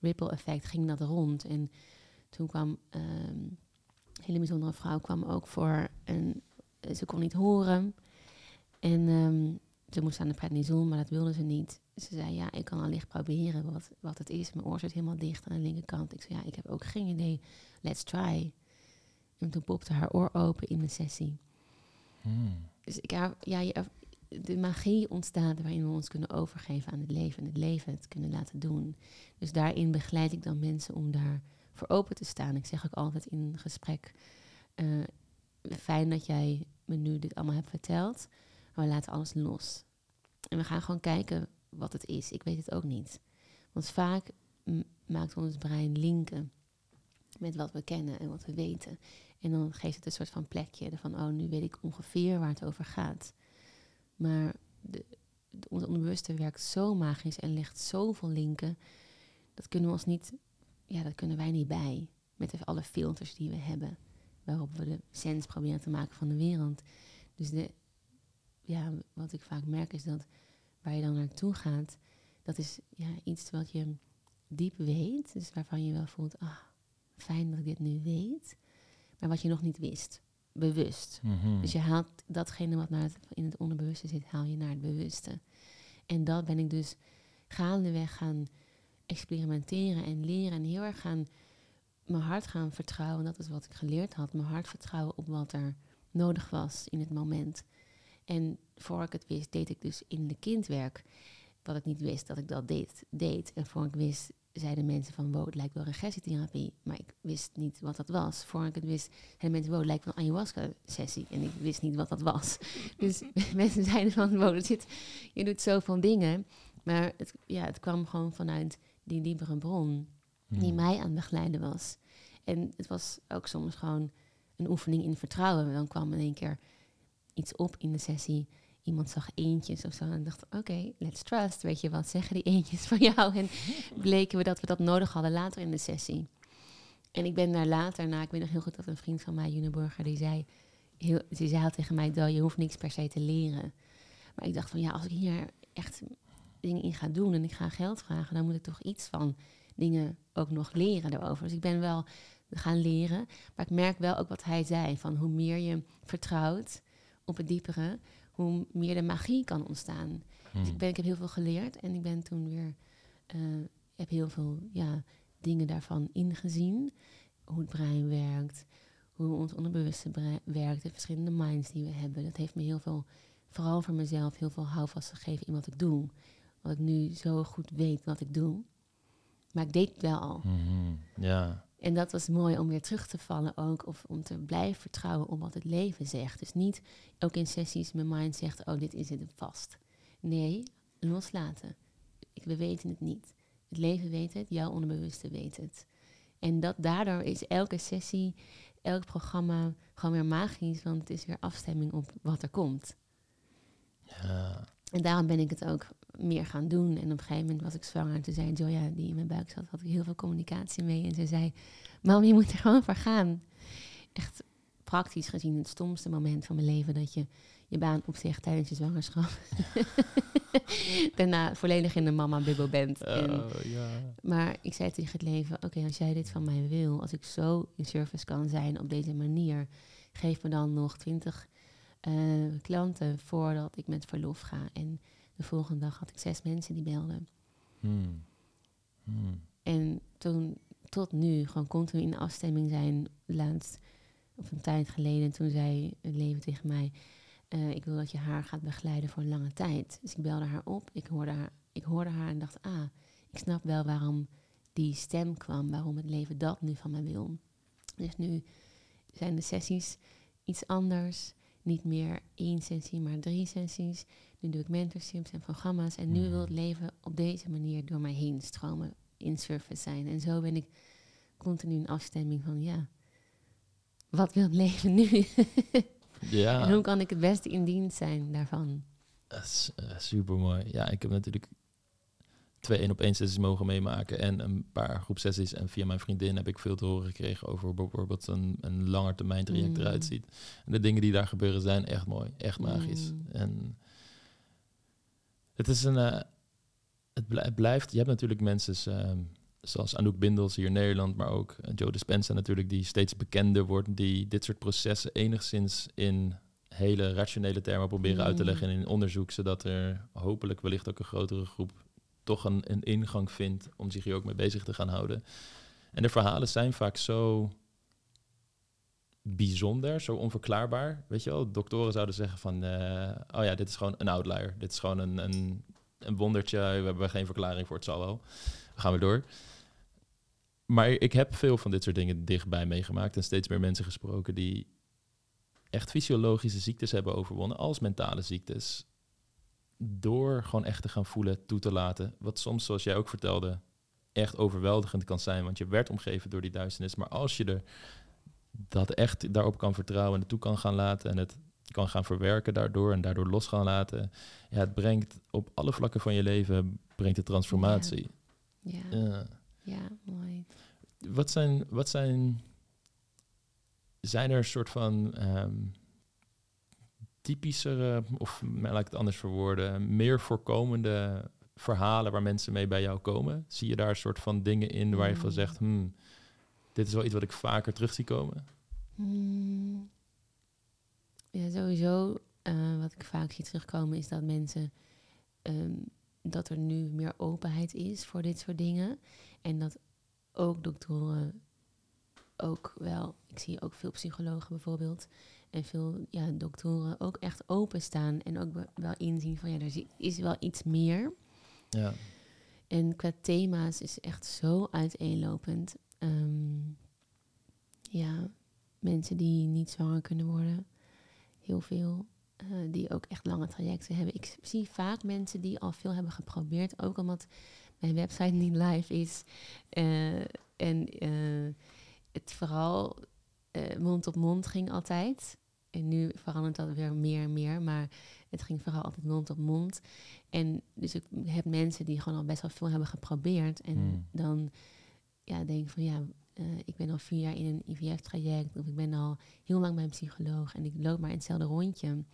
ripple effect, ging dat rond. En toen kwam ehm, een hele bijzondere vrouw, kwam ook voor een, ze kon niet horen. En ehm, ze moest aan de prednison, maar dat wilde ze niet. Ze zei, ja, ik kan allicht proberen wat, wat het is. Mijn oor zit helemaal dicht aan de linkerkant. Ik zei, ja, ik heb ook geen idee. Let's try. En toen popte haar oor open in de sessie. Hmm. Dus ik, ja, je- de magie ontstaat waarin we ons kunnen overgeven aan het leven en het leven het kunnen laten doen. Dus daarin begeleid ik dan mensen om daar voor open te staan. Ik zeg ook altijd in gesprek, eh, fijn dat jij me nu dit allemaal hebt verteld, maar we laten alles los. En we gaan gewoon kijken wat het is. Ik weet het ook niet. Want vaak maakt ons brein linken met wat we kennen en wat we weten. En dan geeft het een soort van plekje van, oh, nu weet ik ongeveer waar het over gaat. Maar de, ons onbewuste werkt zo magisch en legt zoveel linken. Dat kunnen we ons niet, ja, dat kunnen wij niet bij. Met alle filters die we hebben. Waarop we de sens proberen te maken van de wereld. Dus de, ja, wat ik vaak merk is dat waar je dan naartoe gaat, dat is ja, iets wat je diep weet. Dus waarvan je wel voelt, ah, fijn dat ik dit nu weet. Maar wat je nog niet wist. Bewust. Mhm. Dus je haalt datgene wat naar het, in het onderbewuste zit, haal je naar het bewuste. En dat ben ik dus gaandeweg gaan experimenteren en leren. En heel erg gaan mijn hart gaan vertrouwen. Dat is wat ik geleerd had. Mijn hart vertrouwen op wat er nodig was in het moment. En voor ik het wist, deed ik dus in de kindwerk. Wat ik niet wist dat ik dat deed. deed. En voor ik wist, zeiden mensen van... wow, het lijkt wel regressietherapie. Maar ik wist niet wat dat was. Voor ik het wist, zeiden mensen... wow, het lijkt wel een ayahuasca-sessie. En ik wist niet wat dat was. Dus mensen zeiden van... wow, zit, je doet zoveel dingen. Maar het, ja, het kwam gewoon vanuit die diepere bron... die Hmm. mij aan het begeleiden was. En het was ook soms gewoon een oefening in vertrouwen. Dan kwam in één keer iets op in de sessie. Iemand zag eentjes of zo. En dacht, oké, let's trust. Weet je, wat zeggen die eentjes van jou? En bleken we dat we dat nodig hadden later in de sessie. En ik ben daar later, na, ik weet nog heel goed dat een vriend van mij, Juneburger, die zei, heel, die zei tegen mij, Del, je hoeft niks per se te leren. Maar ik dacht van, ja, als ik hier echt dingen in ga doen en ik ga geld vragen, dan moet ik toch iets van dingen ook nog leren daarover. Dus ik ben wel gaan leren. Maar ik merk wel ook wat hij zei, van hoe meer je vertrouwt op het diepere, hoe meer de magie kan ontstaan. Dus ik, Hmm. ben, ik heb heel veel geleerd en ik ben toen weer, eh, heb heel veel ja, dingen daarvan ingezien. Hoe het brein werkt, hoe ons onderbewuste brein werkt, de verschillende minds die we hebben. Dat heeft me heel veel, vooral voor mezelf, heel veel houvast gegeven in wat ik doe. Wat ik nu zo goed weet wat ik doe. Maar ik deed het wel al. Mhm. Ja. En dat was mooi om weer terug te vallen ook. Of om te blijven vertrouwen op wat het leven zegt. Dus niet ook in sessies mijn mind zegt, oh dit is het vast. Nee, loslaten. Ik, we weten het niet. Het leven weet het, jouw onderbewuste weet het. En dat, daardoor is elke sessie, elk programma gewoon weer magisch. Want het is weer afstemming op wat er komt. Ja. En daarom ben ik het ook meer gaan doen. En op een gegeven moment was ik zwanger. En toen zei Joya, die in mijn buik zat, had ik heel veel communicatie mee. En ze zei, mam, je moet er gewoon voor gaan. Echt praktisch gezien het stomste moment van mijn leven... dat je je baan opzegt tijdens je zwangerschap. Daarna volledig in de mama-bubbel bent. En, Oh, ja. maar ik zei tegen het leven, oké, als jij dit van mij wil... als ik zo in service kan zijn op deze manier... geef me dan nog twintig eh, klanten voordat ik met verlof ga. En de volgende dag had ik zes mensen die belden. Hmm. Hmm. En toen, tot nu, gewoon continu in afstemming zijn. Laatst, of een tijd geleden, toen zei het leven tegen mij... eh, ik wil dat je haar gaat begeleiden voor een lange tijd. Dus ik belde haar op, ik hoorde haar, ik hoorde haar en dacht... ah, ik snap wel waarom die stem kwam, waarom het leven dat nu van mij wil. Dus nu zijn de sessies iets anders. Niet meer één sessie, maar drie sessies. Nu doe ik mentorships en programma's. En nu Mhm. wil het leven op deze manier door mij heen stromen, in service zijn. En zo ben ik continu in afstemming van, ja, wat wil het leven nu? Ja. En hoe kan ik het beste in dienst zijn daarvan? Dat is super mooi. Ja, ik heb natuurlijk twee één op één sessies mogen meemaken en een paar groepsessies. En via mijn vriendin heb ik veel te horen gekregen over bijvoorbeeld een, een langer termijn traject Mm. eruit ziet. En de dingen die daar gebeuren zijn echt mooi, echt magisch. Mm. En het is een, eh, het, blij- het blijft. Je hebt natuurlijk mensen ehm, zoals Anouk Bindels hier in Nederland, maar ook eh, Joe Dispenza natuurlijk, die steeds bekender wordt, die dit soort processen enigszins in hele rationele termen proberen uit te Mm. leggen en in onderzoek, zodat er hopelijk wellicht ook een grotere groep toch een, ingang vindt om zich hier ook mee bezig te gaan houden. En de verhalen zijn vaak zo bijzonder, zo onverklaarbaar. Weet je wel, doktoren zouden zeggen van, eh, oh ja, dit is gewoon een outlier. Dit is gewoon een, een, een wondertje. We hebben geen verklaring voor, het zal wel. We gaan weer door. Maar ik heb veel van dit soort dingen dichtbij meegemaakt en steeds meer mensen gesproken die echt fysiologische ziektes hebben overwonnen, als mentale ziektes, door gewoon echt te gaan voelen, toe te laten. Wat soms, zoals jij ook vertelde, echt overweldigend kan zijn, want je werd omgeven door die duisternis. Maar als je er dat echt daarop kan vertrouwen en het toe kan gaan laten en het kan gaan verwerken daardoor en daardoor los gaan laten, ja, het brengt op alle vlakken van je leven brengt het transformatie. Ja, Ja. ja mooi. Wat zijn, wat zijn, zijn er een soort van ehm typischere, of nou, laat ik het anders verwoorden, meer voorkomende verhalen waar mensen mee bij jou komen? Zie je daar een soort van dingen in waar je van Mm. zegt, hmm, dit is wel iets wat ik vaker terug zie komen? Hmm. Ja, sowieso. eh, wat ik vaak zie terugkomen is dat mensen. ehm, dat er nu meer openheid is voor dit soort dingen. En dat ook doktoren. Ook wel. Ik zie ook veel psychologen bijvoorbeeld. En veel ja, doktoren ook echt openstaan. En ook we- wel inzien van ja, er is wel iets meer. Ja. En qua thema's is echt zo uiteenlopend. Ehm, ja, mensen die niet zwanger kunnen worden. Heel veel. eh, die ook echt lange trajecten hebben. Ik zie vaak mensen die al veel hebben geprobeerd. Ook omdat mijn website niet live is. Eh, en eh, het vooral mond op mond ging altijd. En nu verandert dat weer meer en meer. Maar het ging vooral altijd mond op mond. En dus ik heb mensen die gewoon al best wel veel hebben geprobeerd. En Hmm. dan ja, denk ik van ja, eh, ik ben al vier jaar in een IVF-traject. Of ik ben al heel lang bij een psycholoog. En ik loop maar in hetzelfde rondje.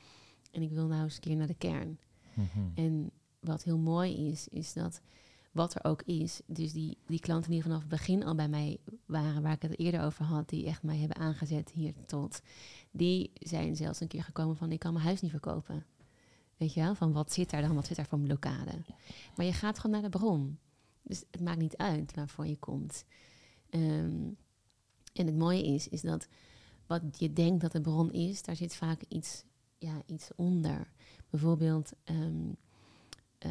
En ik wil nou eens een keer naar de kern. Mhm. En wat heel mooi is, is dat wat er ook is, dus die, die klanten die vanaf het begin al bij mij waren, waar ik het eerder over had, die echt mij hebben aangezet hier tot, die zijn zelfs een keer gekomen van ik kan mijn huis niet verkopen. Weet je wel, van wat zit daar dan, wat zit daar voor een blokkade. Maar je gaat gewoon naar de bron. Dus het maakt niet uit waarvoor je komt. Ehm, en het mooie is, is dat wat je denkt dat de bron is, daar zit vaak iets, ja, iets onder. Bijvoorbeeld, ehm, eh,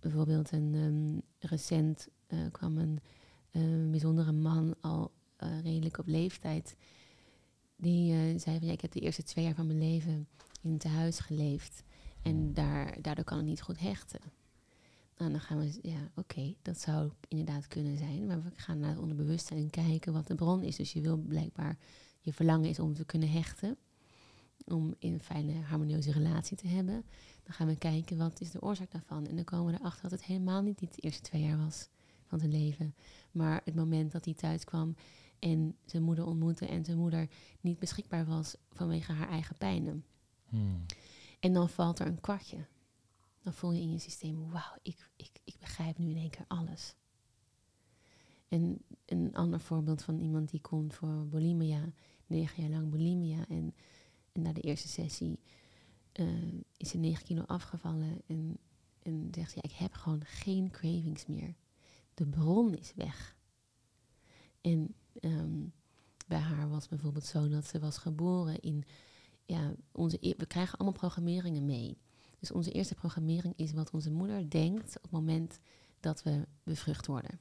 bijvoorbeeld een ehm, recent eh, kwam een eh, bijzondere man al eh, redelijk op leeftijd. Die zei van ja, ik heb de eerste twee jaar van mijn leven in het huis geleefd. En daar, daardoor kan ik niet goed hechten. Nou, dan gaan we, ja, oké, dat zou inderdaad kunnen zijn. Maar we gaan naar het onderbewustzijn en kijken wat de bron is. Dus je wil blijkbaar, je verlangen is om te kunnen hechten. Om in een fijne, harmonieuze relatie te hebben. Dan gaan we kijken, wat is de oorzaak daarvan? En dan komen we erachter dat het helemaal niet die eerste twee jaar was van zijn leven. Maar het moment dat hij thuis kwam en zijn moeder ontmoette... en zijn moeder niet beschikbaar was vanwege haar eigen pijnen. Hmm. En dan valt er een kwartje. Dan voel je in je systeem, wauw, ik, ik, ik begrijp nu in één keer alles. En een ander voorbeeld van iemand die komt voor bulimia, negen jaar lang bulimia. En, en na de eerste sessie eh, is ze negen kilo afgevallen. En En zegt ze, ja, ik heb gewoon geen cravings meer. De bron is weg. En ehm, bij haar was bijvoorbeeld zo dat ze was geboren in, ja, onze, e- we krijgen allemaal programmeringen mee. Dus onze eerste programmering is wat onze moeder denkt op het moment dat we bevrucht worden.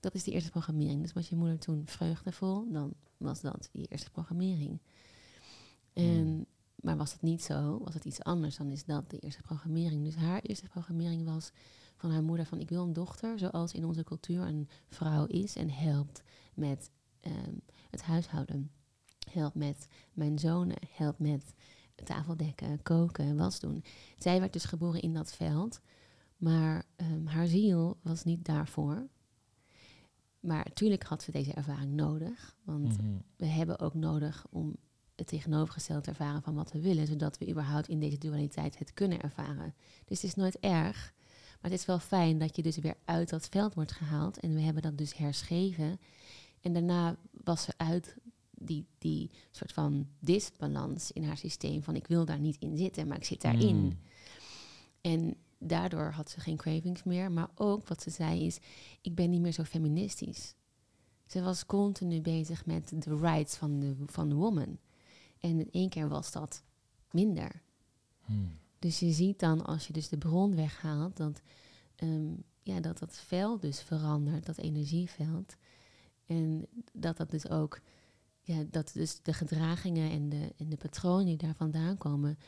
Dat is de eerste programmering. Dus was je moeder toen vreugdevol, dan was dat je eerste programmering. En, Hmm. Maar was het niet zo, was het iets anders, dan is dat de eerste programmering. Dus haar eerste programmering was van haar moeder van ik wil een dochter zoals in onze cultuur een vrouw is en helpt met ehm, het huishouden. Helpt met mijn zonen, helpt met tafeldekken, koken, was doen. Zij werd dus geboren in dat veld, maar ehm, haar ziel was niet daarvoor. Maar natuurlijk had ze deze ervaring nodig, want Mhm. we hebben ook nodig om het tegenovergestelde te ervaren van wat we willen, zodat we überhaupt in deze dualiteit het kunnen ervaren. Dus het is nooit erg, maar het is wel fijn dat je dus weer uit dat veld wordt gehaald en we hebben dat dus herschreven. En daarna was er uit die, die soort van disbalans in haar systeem van ik wil daar niet in zitten, maar ik zit daarin. Mm. En daardoor had ze geen cravings meer. Maar ook wat ze zei is, ik ben niet meer zo feministisch. Ze was continu bezig met de rights van de, van de woman. En in één keer was dat minder. Mm. Dus je ziet dan, als je dus de bron weghaalt, dat ehm, ja, dat, dat veld dus verandert, dat energieveld. En dat dat dus ook, ja, dat dus de gedragingen en de, en de patronen die daar vandaan komen,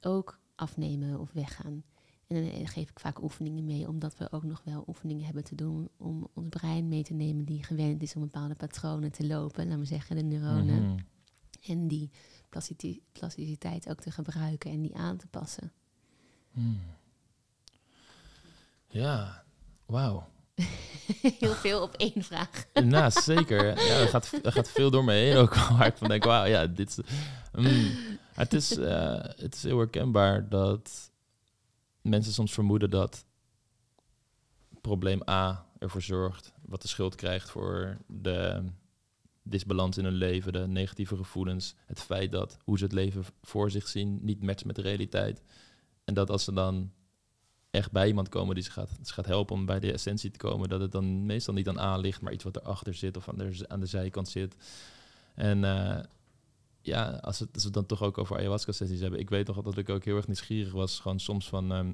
ook afnemen of weggaan. En dan eh, geef ik vaak oefeningen mee, omdat we ook nog wel oefeningen hebben te doen om ons brein mee te nemen die gewend is om bepaalde patronen te lopen, laten we zeggen de neuronen. Mhm. En die plasticiteit ook te gebruiken en die aan te passen. Mm. Ja, wauw. Heel veel op één vraag. Nou, zeker. Ja, er, gaat, er gaat veel door me heen ook. Waar ik van denk, wauw, ja, dit is... mm. Het, is eh, het is heel herkenbaar dat mensen soms vermoeden dat probleem A ervoor zorgt, wat de schuld krijgt voor de disbalans in hun leven, de negatieve gevoelens, het feit dat hoe ze het leven voor zich zien niet matcht met de realiteit. En dat als ze dan echt bij iemand komen die ze gaat, ze gaat helpen om bij de essentie te komen, dat het dan meestal niet aan A ligt, maar iets wat erachter zit of aan de, aan de zijkant zit. En eh, ja, als, we het dan toch ook over ayahuasca-sessies hebben. Ik weet toch dat ik ook heel erg nieuwsgierig was, gewoon soms van, ehm,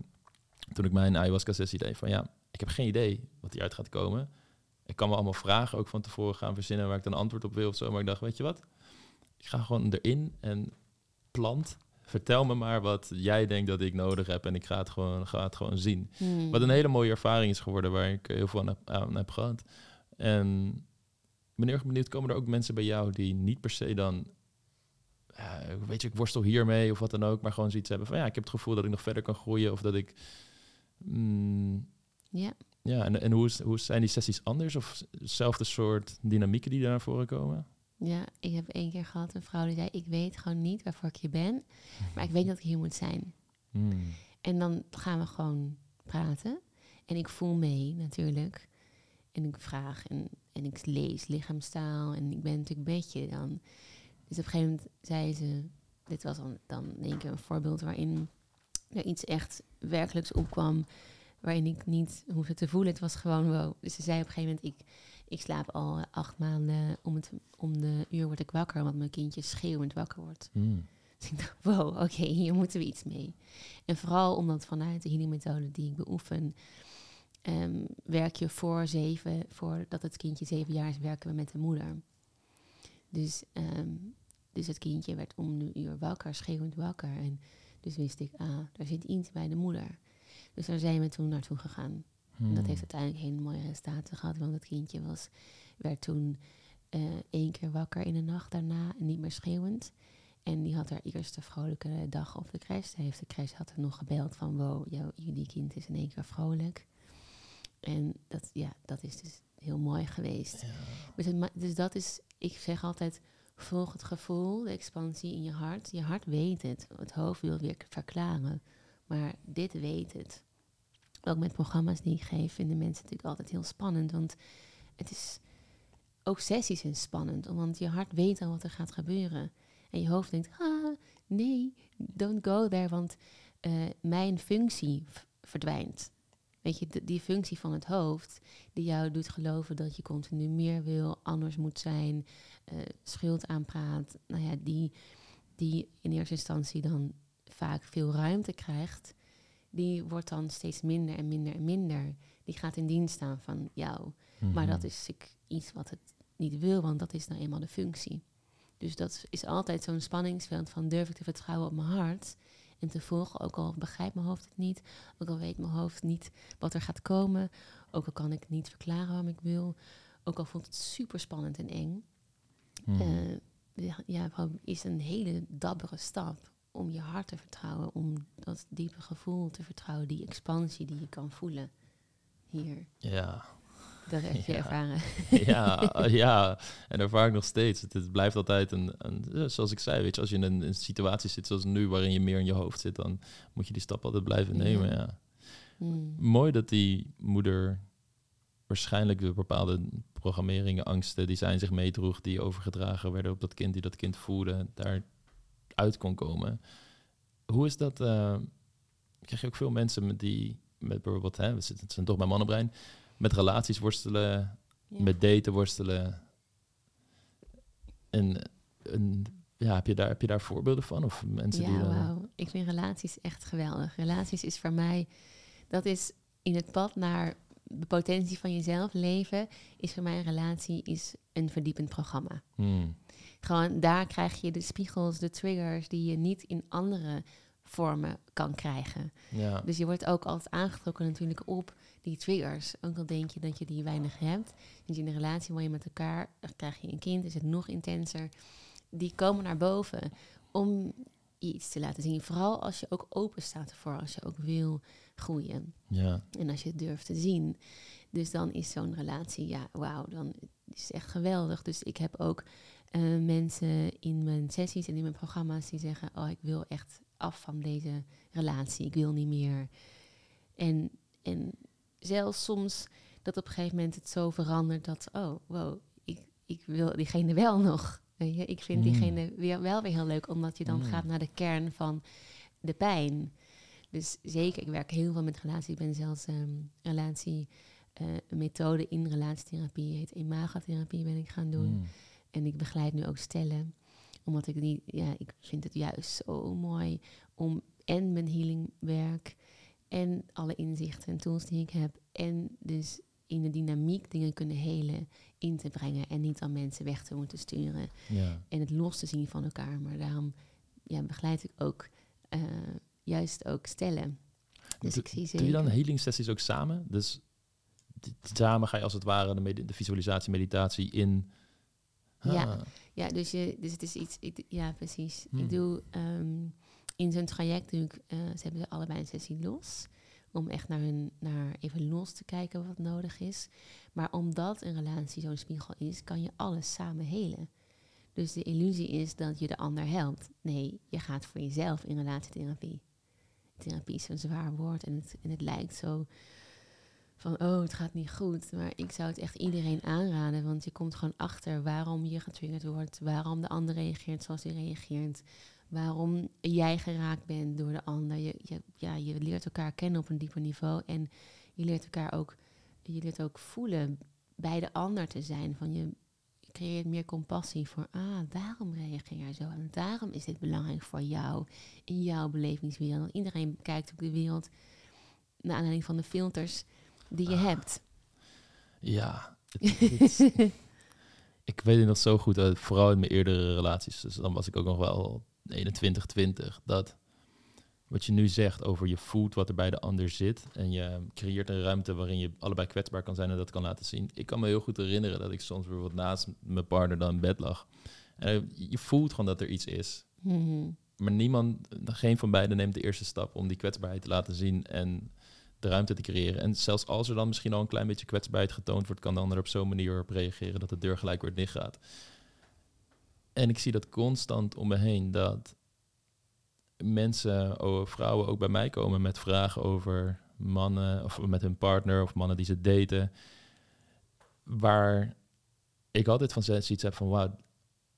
toen ik mijn ayahuasca-sessie deed, van ja, ik heb geen idee wat hieruit gaat komen. Ik kan me allemaal vragen ook van tevoren gaan verzinnen waar ik dan antwoord op wil of zo. Maar ik dacht, weet je wat? Ik ga gewoon erin en plant. Vertel me maar wat jij denkt dat ik nodig heb en ik ga het gewoon, ga het gewoon zien. Hmm. Wat een hele mooie ervaring is geworden waar ik heel veel aan heb, aan heb gehad. En ik ben heel erg benieuwd, komen er ook mensen bij jou die niet per se dan, weet je, ik worstel hiermee of wat dan ook, maar gewoon zoiets hebben van ja, ik heb het gevoel dat ik nog verder kan groeien of dat ik... mm, Ja. Ja, en, en hoe, is, hoe zijn die sessies anders of hetzelfde soort dynamieken die daar naar voren komen? ja, ik heb één keer gehad een vrouw die zei... ik weet gewoon niet waarvoor ik hier ben, maar ik weet dat ik hier moet zijn. Hmm. En dan gaan we gewoon praten. En ik voel mee natuurlijk. En ik vraag en, en ik lees lichaamstaal. En ik ben natuurlijk een beetje dan... Dus op een gegeven moment zei ze... Dit was dan, dan één keer een voorbeeld waarin er iets echt werkelijks opkwam... waarin ik niet hoefde te voelen. Het was gewoon wow. Dus ze zei op een gegeven moment... ik, ik slaap al acht maanden om, het, om de uur word ik wakker... want mijn kindje schreeuwend wakker wordt. Hmm. Dus ik dacht, wow, oké, hier moeten we iets mee. En vooral omdat vanuit de healingmethode die ik beoefen, ehm, werk je voor zeven, voordat het kindje zeven jaar is, werken we met de moeder. Dus, ehm, dus het kindje werd om de uur wakker, schreeuwend wakker. En dus wist ik, ah, er zit iets bij de moeder. Dus daar zijn we toen naartoe gegaan. En dat heeft uiteindelijk hele mooie resultaten gehad, want het kindje was, werd toen eh, één keer wakker in de nacht daarna en niet meer schreeuwend. En die had haar eerste vrolijke dag op de crash. Heeft de crash had er nog gebeld van wow, jou, jullie kind is in één keer vrolijk. En dat, ja, dat is dus heel mooi geweest. Ja. Dus, het dus dat is, ik zeg altijd, volg het gevoel, de expansie in je hart. Je hart weet het. Het hoofd wil weer verklaren. Maar dit weet het. Ook met programma's die ik geef, vinden mensen natuurlijk altijd heel spannend. Want het is, ook sessies zijn spannend. Want je hart weet al wat er gaat gebeuren. En je hoofd denkt, ah, nee, don't go there. Want eh, mijn functie verdwijnt. Weet je, die functie van het hoofd, die jou doet geloven dat je continu meer wil, anders moet zijn, eh, schuld aanpraat, nou ja, die, die in eerste instantie dan vaak veel ruimte krijgt, die wordt dan steeds minder en minder en minder. Die gaat in dienst staan van jou. Maar Mhm. dat is ik, iets wat het niet wil, want dat is nou eenmaal de functie. Dus dat is altijd zo'n spanningsveld van durf ik te vertrouwen op mijn hart en te volgen, ook al begrijpt mijn hoofd het niet, ook al weet mijn hoofd niet wat er gaat komen, ook al kan ik niet verklaren waarom ik wil, ook al voelt het super spannend en eng. Mhm. Eh, ja, is een hele dappere stap om je hart te vertrouwen, om dat diepe gevoel te vertrouwen, die expansie die je kan voelen hier. ja. Dat heb je Ja. ervaren. ja, ja, en ervaar ik nog steeds. Het, het blijft altijd een, een, zoals ik zei, weet je, als je in een, een situatie zit zoals nu, waarin je meer in je hoofd zit, dan moet je die stap altijd blijven nemen. Ja. Hmm. Mooi dat die moeder waarschijnlijk de bepaalde programmeringen, angsten die zij in zich meedroeg, die overgedragen werden op dat kind, die dat kind voerde, daar uit kon komen. Hoe is dat? eh, krijg je ook veel mensen met die, met bijvoorbeeld, hè, we zitten, het zijn toch bij mannenbrein, met relaties worstelen, Ja. met daten worstelen. En, en ja, heb je, daar, heb je daar voorbeelden van? Of mensen die wauw. Ik vind relaties echt geweldig. Relaties is voor mij, dat is in het pad naar de potentie van jezelf leven, is voor mij een relatie is een verdiepend programma. Hmm, Gewoon daar krijg je de spiegels, de triggers die je niet in andere vormen kan krijgen. ja. Dus je wordt ook altijd aangetrokken natuurlijk op die triggers. Ook al denk je dat je die weinig hebt. Dus in een relatie woon je met elkaar, dan krijg je een kind, is het nog intenser. Die komen naar boven om je iets te laten zien. Vooral als je ook open staat ervoor, als je ook wil groeien. ja. En als je het durft te zien. Dus dan is zo'n relatie, ja, wauw, dan is het echt geweldig. Dus ik heb ook eh, mensen in mijn sessies en in mijn programma's die zeggen: Oh, ik wil echt af van deze relatie. Ik wil niet meer. En, en zelfs soms dat op een gegeven moment het zo verandert dat, oh, wow, ik, ik wil diegene wel nog. Weet je? Ik vind Mm. diegene weer, wel weer heel leuk, omdat je dan Mm. gaat naar de kern van de pijn. Dus zeker, ik werk heel veel met relatie. Ik ben zelfs ehm relatie, eh, een methode in relatietherapie, heet imagatherapie, ben ik gaan doen. Hmm, En ik begeleid nu ook stellen. Omdat ik niet, ja, ik vind het juist zo mooi om en mijn healingwerk en alle inzichten en tools die ik heb. En dus in de dynamiek dingen kunnen helen, in te brengen. En niet aan mensen weg te moeten sturen. ja. En het los te zien van elkaar. Maar daarom ja, begeleid ik ook eh, juist ook stellen. Dus Doe- ik zie Doe je dan healing sessies ook samen? Dus samen ga je als het ware de, de visualisatie, meditatie in. Ja. Ah, Ja, dus, je, dus het is iets. Ik, ja, precies. Hmm. Ik doe ehm, in zo'n traject doe ik, eh, ze hebben allebei een sessie los. Om echt naar hun, naar even los te kijken wat nodig is. Maar omdat een relatie zo'n spiegel is, kan je alles samen helen. Dus de illusie is dat je de ander helpt. Nee, je gaat voor jezelf in relatietherapie. Therapie is zo'n zwaar woord en het, en het lijkt zo van, oh, het gaat niet goed. Maar ik zou het echt iedereen aanraden, want je komt gewoon achter waarom je getriggerd wordt, waarom de ander reageert zoals hij reageert, waarom jij geraakt bent door de ander. Je, je, ja, je leert elkaar kennen op een dieper niveau en je leert elkaar ook, je leert ook voelen bij de ander te zijn. Van je creëert meer compassie voor, ah, daarom reageer jij zo en daarom is dit belangrijk voor jou in jouw belevingswereld. Iedereen kijkt op de wereld naar aanleiding van de filters die je hebt. ja. Het- het is- ik weet het nog zo goed, uit, vooral in mijn eerdere relaties. Dus dan was ik ook nog wel 21, 20. Dat wat je nu zegt over je voelt wat er bij de ander zit. En je creëert een ruimte waarin je allebei kwetsbaar kan zijn en dat kan laten zien. Ik kan me heel goed herinneren dat ik soms bijvoorbeeld naast mijn partner dan in bed lag. En je voelt gewoon dat er iets is. Mhm. Maar niemand, geen van beiden neemt de eerste stap om die kwetsbaarheid te laten zien en de ruimte te creëren. En zelfs als er dan misschien al een klein beetje kwetsbaarheid getoond wordt, kan de ander op zo'n manier op reageren dat de deur gelijk weer dicht gaat. En ik zie dat constant om me heen, dat mensen, vrouwen ook bij mij komen met vragen over mannen of met hun partner of mannen die ze daten. Waar ik altijd van zoiets heb van, wauw,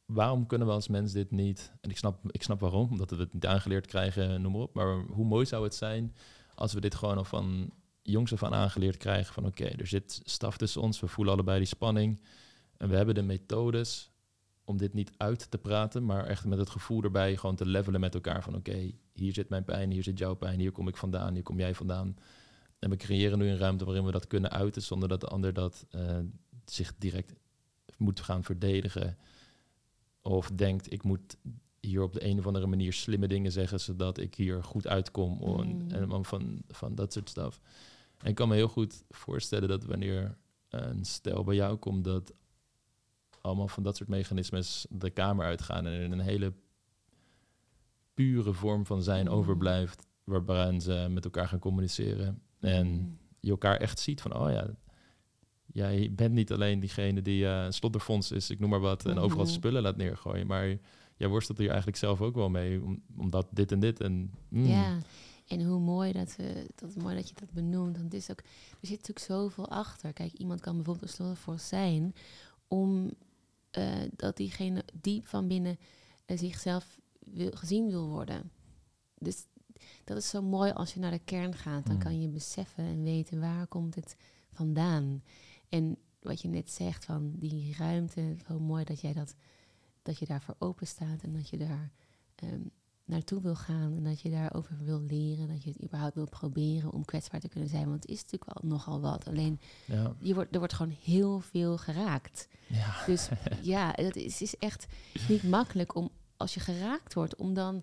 waarom kunnen we als mens dit niet? En ik snap, ik snap waarom, omdat we het niet aangeleerd krijgen, noem maar op. Maar hoe mooi zou het zijn als we dit gewoon al van jongs af aan aangeleerd krijgen van oké, er zit staf tussen ons, we voelen allebei die spanning en we hebben de methodes om dit niet uit te praten, maar echt met het gevoel erbij gewoon te levelen met elkaar van oké, hier zit mijn pijn, hier zit jouw pijn, hier kom ik vandaan, hier kom jij vandaan. En we creëren nu een ruimte waarin we dat kunnen uiten zonder dat de ander dat uh, zich direct moet gaan verdedigen. Of denkt, ik moet hier op de een of andere manier slimme dingen zeggen, zodat ik hier goed uitkom. Mm. En van, van dat soort stuff. En ik kan me heel goed voorstellen dat wanneer een stel bij jou komt, dat allemaal van dat soort mechanismes de kamer uitgaan en in een hele pure vorm van zijn mm. overblijft, waarbij ze met elkaar gaan communiceren. En mm. je elkaar echt ziet van, oh ja, jij bent niet alleen diegene die uh, een slotterfonds is, ik noem maar wat, en overal mm-hmm. spullen laat neergooien, maar jij worstelt hier eigenlijk zelf ook wel mee, om, omdat dit en dit en... Mm. Ja, en hoe mooi dat, we, dat, mooi dat je dat benoemt, want het is ook, er zit natuurlijk zoveel achter. Kijk, iemand kan bijvoorbeeld een slotterfonds zijn, om uh, dat diegene diep van binnen uh, zichzelf wil, gezien wil worden. Dus dat is zo mooi als je naar de kern gaat. Dan mm. kan je beseffen en weten waar komt het vandaan. En wat je net zegt van die ruimte, zo mooi dat jij dat, dat je daarvoor open staat en dat je daar um, naartoe wil gaan en dat je daarover wil leren, dat je het überhaupt wil proberen om kwetsbaar te kunnen zijn. Want het is natuurlijk wel nogal wat. Alleen ja. je wordt, er wordt gewoon heel veel geraakt. Ja. Dus ja, het is, is echt niet makkelijk om als je geraakt wordt, om dan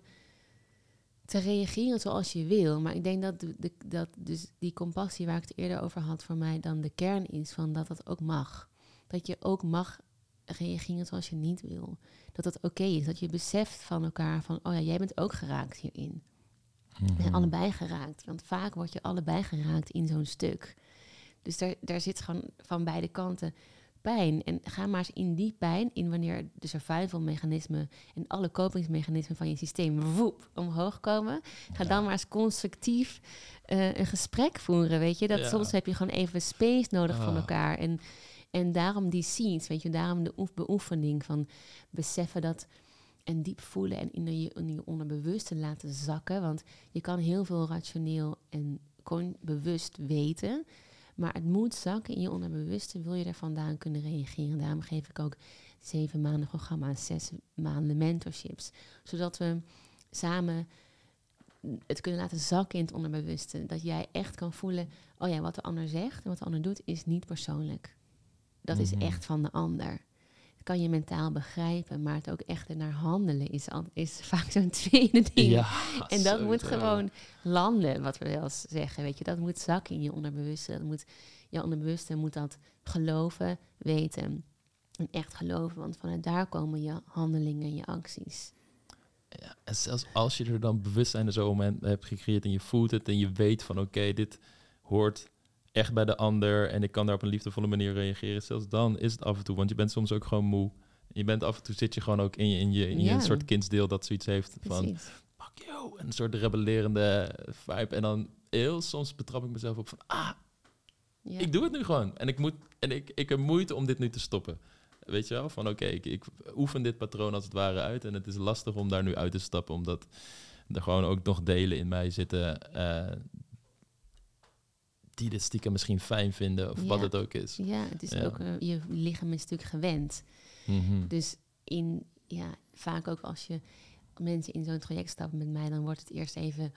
te reageren zoals je wil. Maar ik denk dat, de, dat dus die compassie waar ik het eerder over had voor mij dan de kern is van dat dat ook mag. Dat je ook mag reageren zoals je niet wil. Dat dat oké is. Dat je beseft van elkaar van, oh ja, jij bent ook geraakt hierin. En mhm. allebei geraakt. Want vaak word je allebei geraakt in zo'n stuk. Dus daar, daar zit gewoon van beide kanten pijn. En ga maar eens in die pijn, in wanneer de survival mechanismen en alle kopingsmechanismen van je systeem woep, omhoog komen. Ga dan maar eens constructief uh, een gesprek voeren, weet je. Dat soms heb je gewoon even space nodig van ah. elkaar. En, en daarom die scenes, weet je, daarom de beoefening van beseffen dat en diep voelen en in je, in je onderbewuste laten zakken. Want je kan heel veel rationeel en bewust weten. Maar het moet zakken in je onderbewuste, wil je er vandaan kunnen reageren. Daarom geef ik ook zeven maanden programma's, zes maanden mentorships. Zodat we samen het kunnen laten zakken in het onderbewuste. Dat jij echt kan voelen, oh ja, wat de ander zegt en wat de ander doet is niet persoonlijk. Dat is mhm. echt van de ander. Dat kan je mentaal begrijpen, maar het ook echt naar handelen is, is vaak zo'n tweede ding. Ja, en dat moet gewoon landen, wat we wel eens zeggen. Weet je, dat moet zakken in je onderbewuste. Dat moet je onderbewuste moet dat geloven, weten en echt geloven. Want vanuit daar komen je handelingen en je acties. Ja, en zelfs als je er dan bewustzijn in zo'n moment hebt gecreëerd en je voelt het en je weet van oké, dit hoort echt bij de ander en ik kan daar op een liefdevolle manier reageren. Zelfs dan is het af en toe, want je bent soms ook gewoon moe. Je bent af en toe zit je gewoon ook in je, in je, in je een soort kindsdeel dat zoiets heeft van fuck you, een soort rebellerende vibe. En dan heel soms betrap ik mezelf op van ah, ja. Ik doe het nu gewoon. En ik moet en ik, ik heb moeite om dit nu te stoppen. Weet je wel? Van oké, ik, ik oefen dit patroon als het ware uit. En het is lastig om daar nu uit te stappen, omdat er gewoon ook nog delen in mij zitten. Uh, die dit stiekem misschien fijn vinden, of wat het ook is. Ja, het is ook, uh, je lichaam is natuurlijk gewend. Mhm. Dus in, ja, vaak ook als je mensen in zo'n traject stappen met mij, dan wordt het eerst even,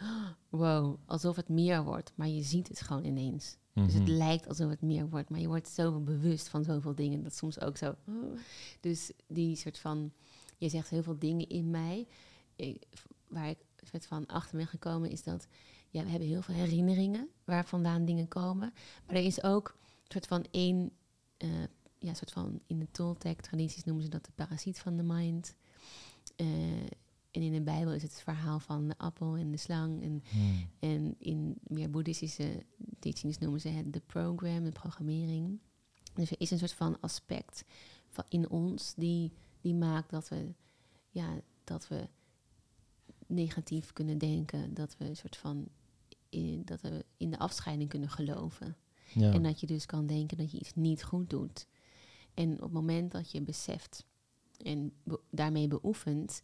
wow, alsof het meer wordt. Maar je ziet het gewoon ineens. Dus het mhm. lijkt alsof het meer wordt, maar je wordt zoveel bewust van zoveel dingen. Dat soms ook zo. Dus die soort van, je zegt heel veel dingen in mij. waar ik soort van achter ben gekomen is dat, ja, we hebben heel veel herinneringen waar vandaan dingen komen. Maar er is ook een soort van één, uh, ja, soort van in de Toltec tradities noemen ze dat de parasiet van de mind. Uh, en in de Bijbel is het, het verhaal van de appel en de slang. En, hmm. en in meer boeddhistische teachings noemen ze het de program, de programmering. Dus er is een soort van aspect van in ons die, die maakt dat we, ja, dat we negatief kunnen denken. Dat we een soort van in, dat we in de afscheiding kunnen geloven. Ja. En dat je dus kan denken dat je iets niet goed doet. En op het moment dat je beseft en daarmee beoefent,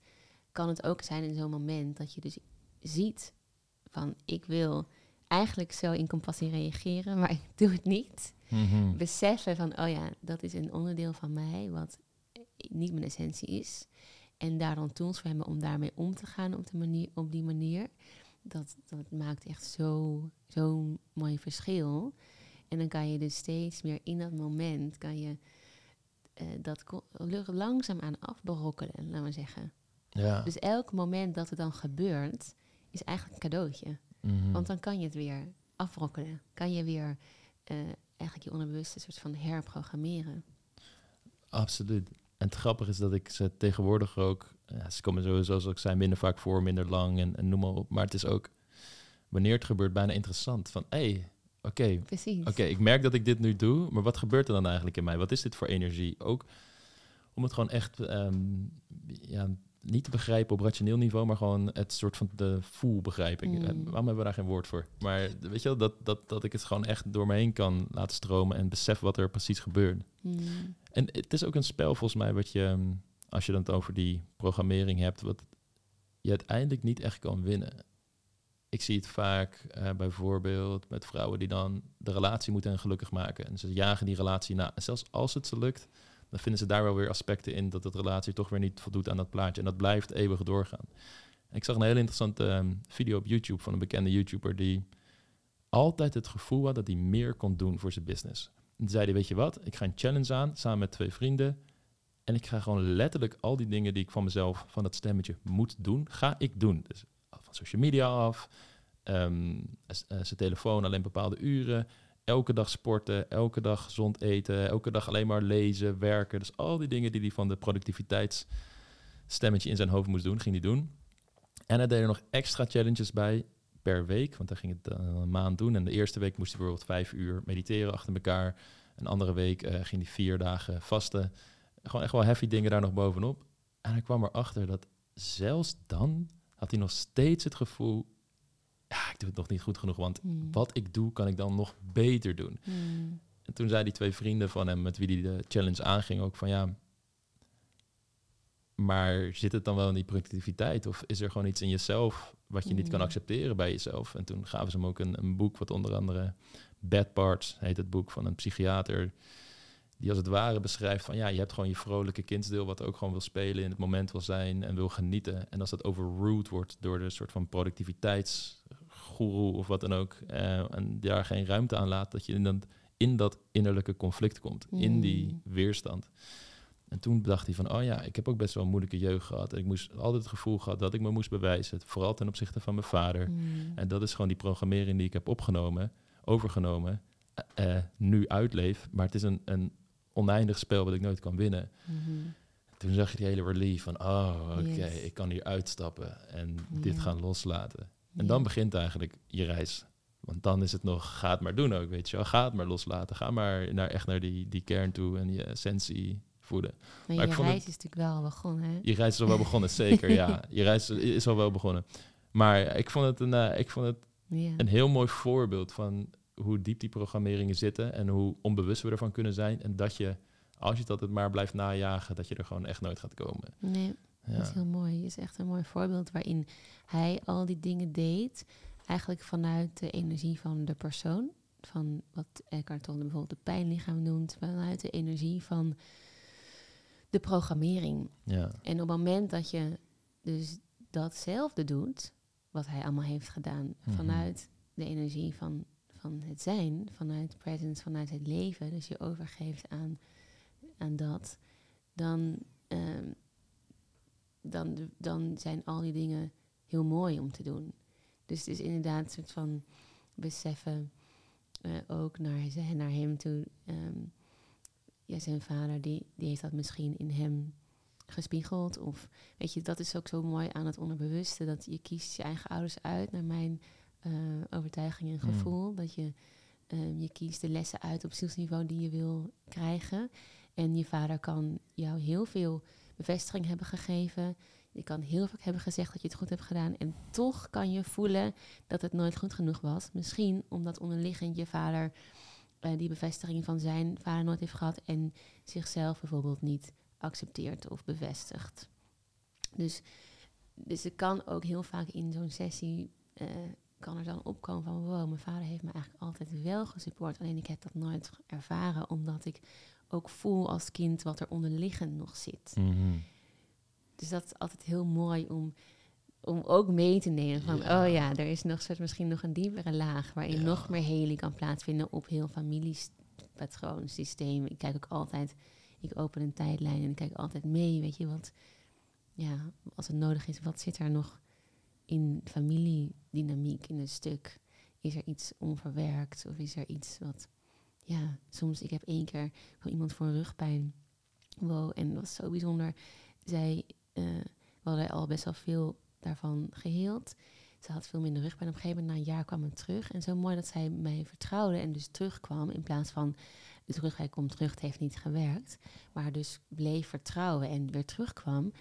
kan het ook zijn in zo'n moment dat je dus ziet van ik wil eigenlijk zo in compassie reageren, maar ik doe het niet. Mhm. Beseffen van, oh ja, dat is een onderdeel van mij wat niet mijn essentie is. En daar dan tools voor hebben om daarmee om te gaan op, de manier, op die manier. Dat, dat maakt echt zo'n zo mooi verschil. En dan kan je dus steeds meer in dat moment, kan je eh, dat langzaam aan afbrokkelen, laten we zeggen. Ja. Dus elk moment dat het dan gebeurt, is eigenlijk een cadeautje. Mhm. Want dan kan je het weer afbrokkelen. Kan je weer eh, eigenlijk je onderbewuste soort van herprogrammeren. Absoluut. En het grappige is dat ik ze tegenwoordig ook... Ja, ze komen sowieso, zoals ik zei, minder vaak voor, minder lang en, en noem maar op. Maar het is ook, wanneer het gebeurt, bijna interessant. Van, hé, hey, oké. Oké, ik merk dat ik dit nu doe, maar wat gebeurt er dan eigenlijk in mij? Wat is dit voor energie? Ook om het gewoon echt ehm, ja, niet te begrijpen op rationeel niveau, maar gewoon het soort van de voel begrijpen. Mm. Eh, Waarom hebben we daar geen woord voor? Maar weet je wel, dat, dat, dat ik het gewoon echt door me heen kan laten stromen en besef wat er precies gebeurt. Mm. En het is ook een spel volgens mij wat je, ehm, als je dan het over die programmering hebt, wat je uiteindelijk niet echt kan winnen. Ik zie het vaak eh, bijvoorbeeld met vrouwen die dan de relatie moeten gelukkig maken. En ze jagen die relatie na. En zelfs als het ze lukt, dan vinden ze daar wel weer aspecten in dat de relatie toch weer niet voldoet aan dat plaatje. En dat blijft eeuwig doorgaan. Ik zag een hele interessante ehm, video op YouTube van een bekende YouTuber die altijd het gevoel had dat hij meer kon doen voor zijn business. En toen zei hij, weet je wat, ik ga een challenge aan samen met twee vrienden. En ik ga gewoon letterlijk al die dingen die ik van mezelf, van dat stemmetje moet doen, ga ik doen. Dus van social media af, eh, zijn telefoon alleen bepaalde uren, elke dag sporten, elke dag gezond eten, elke dag alleen maar lezen, werken. Dus al die dingen die hij van de productiviteitsstemmetje in zijn hoofd moest doen, ging hij doen. En hij deed er nog extra challenges bij per week, want hij ging het dan een maand doen. En de eerste week moest hij bijvoorbeeld vijf uur mediteren achter elkaar. Een andere week eh, ging hij vier dagen vasten. Gewoon echt wel heavy dingen daar nog bovenop. En hij kwam erachter dat zelfs dan had hij nog steeds het gevoel... ja, ik doe het nog niet goed genoeg, want Mm. wat ik doe, kan ik dan nog beter doen. Mm. En toen zei die twee vrienden van hem, met wie hij de challenge aanging, ook van ja. Maar zit het dan wel in die productiviteit? Of is er gewoon iets in jezelf wat je niet kan Mm. accepteren bij jezelf? En toen gaven ze hem ook een, een boek, wat onder andere Bad Parts heet het boek van een psychiater. Die als het ware beschrijft van ja, je hebt gewoon je vrolijke kindsdeel wat ook gewoon wil spelen, in het moment wil zijn en wil genieten. En als dat overruled wordt door de soort van productiviteitsgoeroe of wat dan ook, eh, en daar geen ruimte aan laat, dat je in dat, in dat innerlijke conflict komt, in die Mm. weerstand. En toen dacht hij van, oh ja, ik heb ook best wel een moeilijke jeugd gehad. En ik moest altijd het gevoel gehad dat ik me moest bewijzen, vooral ten opzichte van mijn vader. Mm. En dat is gewoon die programmering die ik heb opgenomen, overgenomen, eh, nu uitleef. Maar het is een, een oneindig spel wat ik nooit kan winnen. Mhm. Toen zag je die hele relief van, oh, oké, Yes. ik kan hier uitstappen en dit gaan loslaten. En Ja. dan begint eigenlijk je reis. Want dan is het nog, ga het maar doen ook, weet je wel. Ga het maar loslaten. Ga maar naar, echt naar die, die kern toe en je essentie voeden. Maar maar je reis is natuurlijk wel al begonnen, hè? Je reis is al wel begonnen, zeker, ja. Je reis is al wel begonnen. Maar ik vond het een, eh, ik vond het Ja. een heel mooi voorbeeld van hoe diep die programmeringen zitten en hoe onbewust we ervan kunnen zijn. En dat je, als je het altijd maar blijft najagen, dat je er gewoon echt nooit gaat komen. Nee, dat is heel mooi. Het is echt een mooi voorbeeld waarin hij al die dingen deed, eigenlijk vanuit de energie van de persoon. Van wat Eckhart Tolle bijvoorbeeld de pijnlichaam noemt, vanuit de energie van de programmering. ja. En op het moment dat je dus datzelfde doet, wat hij allemaal heeft gedaan, Mhm. vanuit de energie van, van het zijn, vanuit presence, vanuit het leven, dus je overgeeft aan, aan dat, dan, ehm, dan, dan zijn al die dingen heel mooi om te doen. Dus het is inderdaad een soort van beseffen, eh, ook naar, naar hem toe. ehm, ja, zijn vader, die, die heeft dat misschien in hem gespiegeld. Of weet je, dat is ook zo mooi aan het onderbewuste. Dat je kiest je eigen ouders uit, naar mijn eh, overtuiging en Mm. gevoel. Dat je, ehm, je kiest de lessen uit op zielsniveau die je wil krijgen. En je vader kan jou heel veel bevestiging hebben gegeven. Je kan heel vaak hebben gezegd dat je het goed hebt gedaan. En toch kan je voelen dat het nooit goed genoeg was. Misschien omdat onderliggend je vader eh, die bevestiging van zijn vader nooit heeft gehad. En zichzelf bijvoorbeeld niet accepteert of bevestigt. Dus, dus het kan ook heel vaak in zo'n sessie eh, kan er dan opkomen van, wow, mijn vader heeft me eigenlijk altijd wel gesupport. Alleen ik heb dat nooit ervaren, omdat ik ook voel als kind wat er onderliggend nog zit. Mhm. Dus dat is altijd heel mooi om, om ook mee te nemen van, Ja. oh ja, er is nog soort misschien nog een diepere laag waarin Ja. nog meer heling kan plaatsvinden op heel familiepatroon, systeem. Ik kijk ook altijd, ik open een tijdlijn en ik kijk altijd mee, weet je, wat, ja, als het nodig is, wat zit er nog in familiedynamiek in een stuk? Is er iets onverwerkt of is er iets wat, ja, soms, ik heb één keer van iemand voor rugpijn, wow, en dat was zo bijzonder. Zij, we hadden al best wel veel daarvan geheeld. Ze had veel minder rugpijn. Op een gegeven moment, na een jaar, kwam het terug. En zo mooi dat zij mij vertrouwde en dus terugkwam. In plaats van, de terug, hij komt terug, het heeft niet gewerkt. Maar dus bleef vertrouwen en weer terugkwam.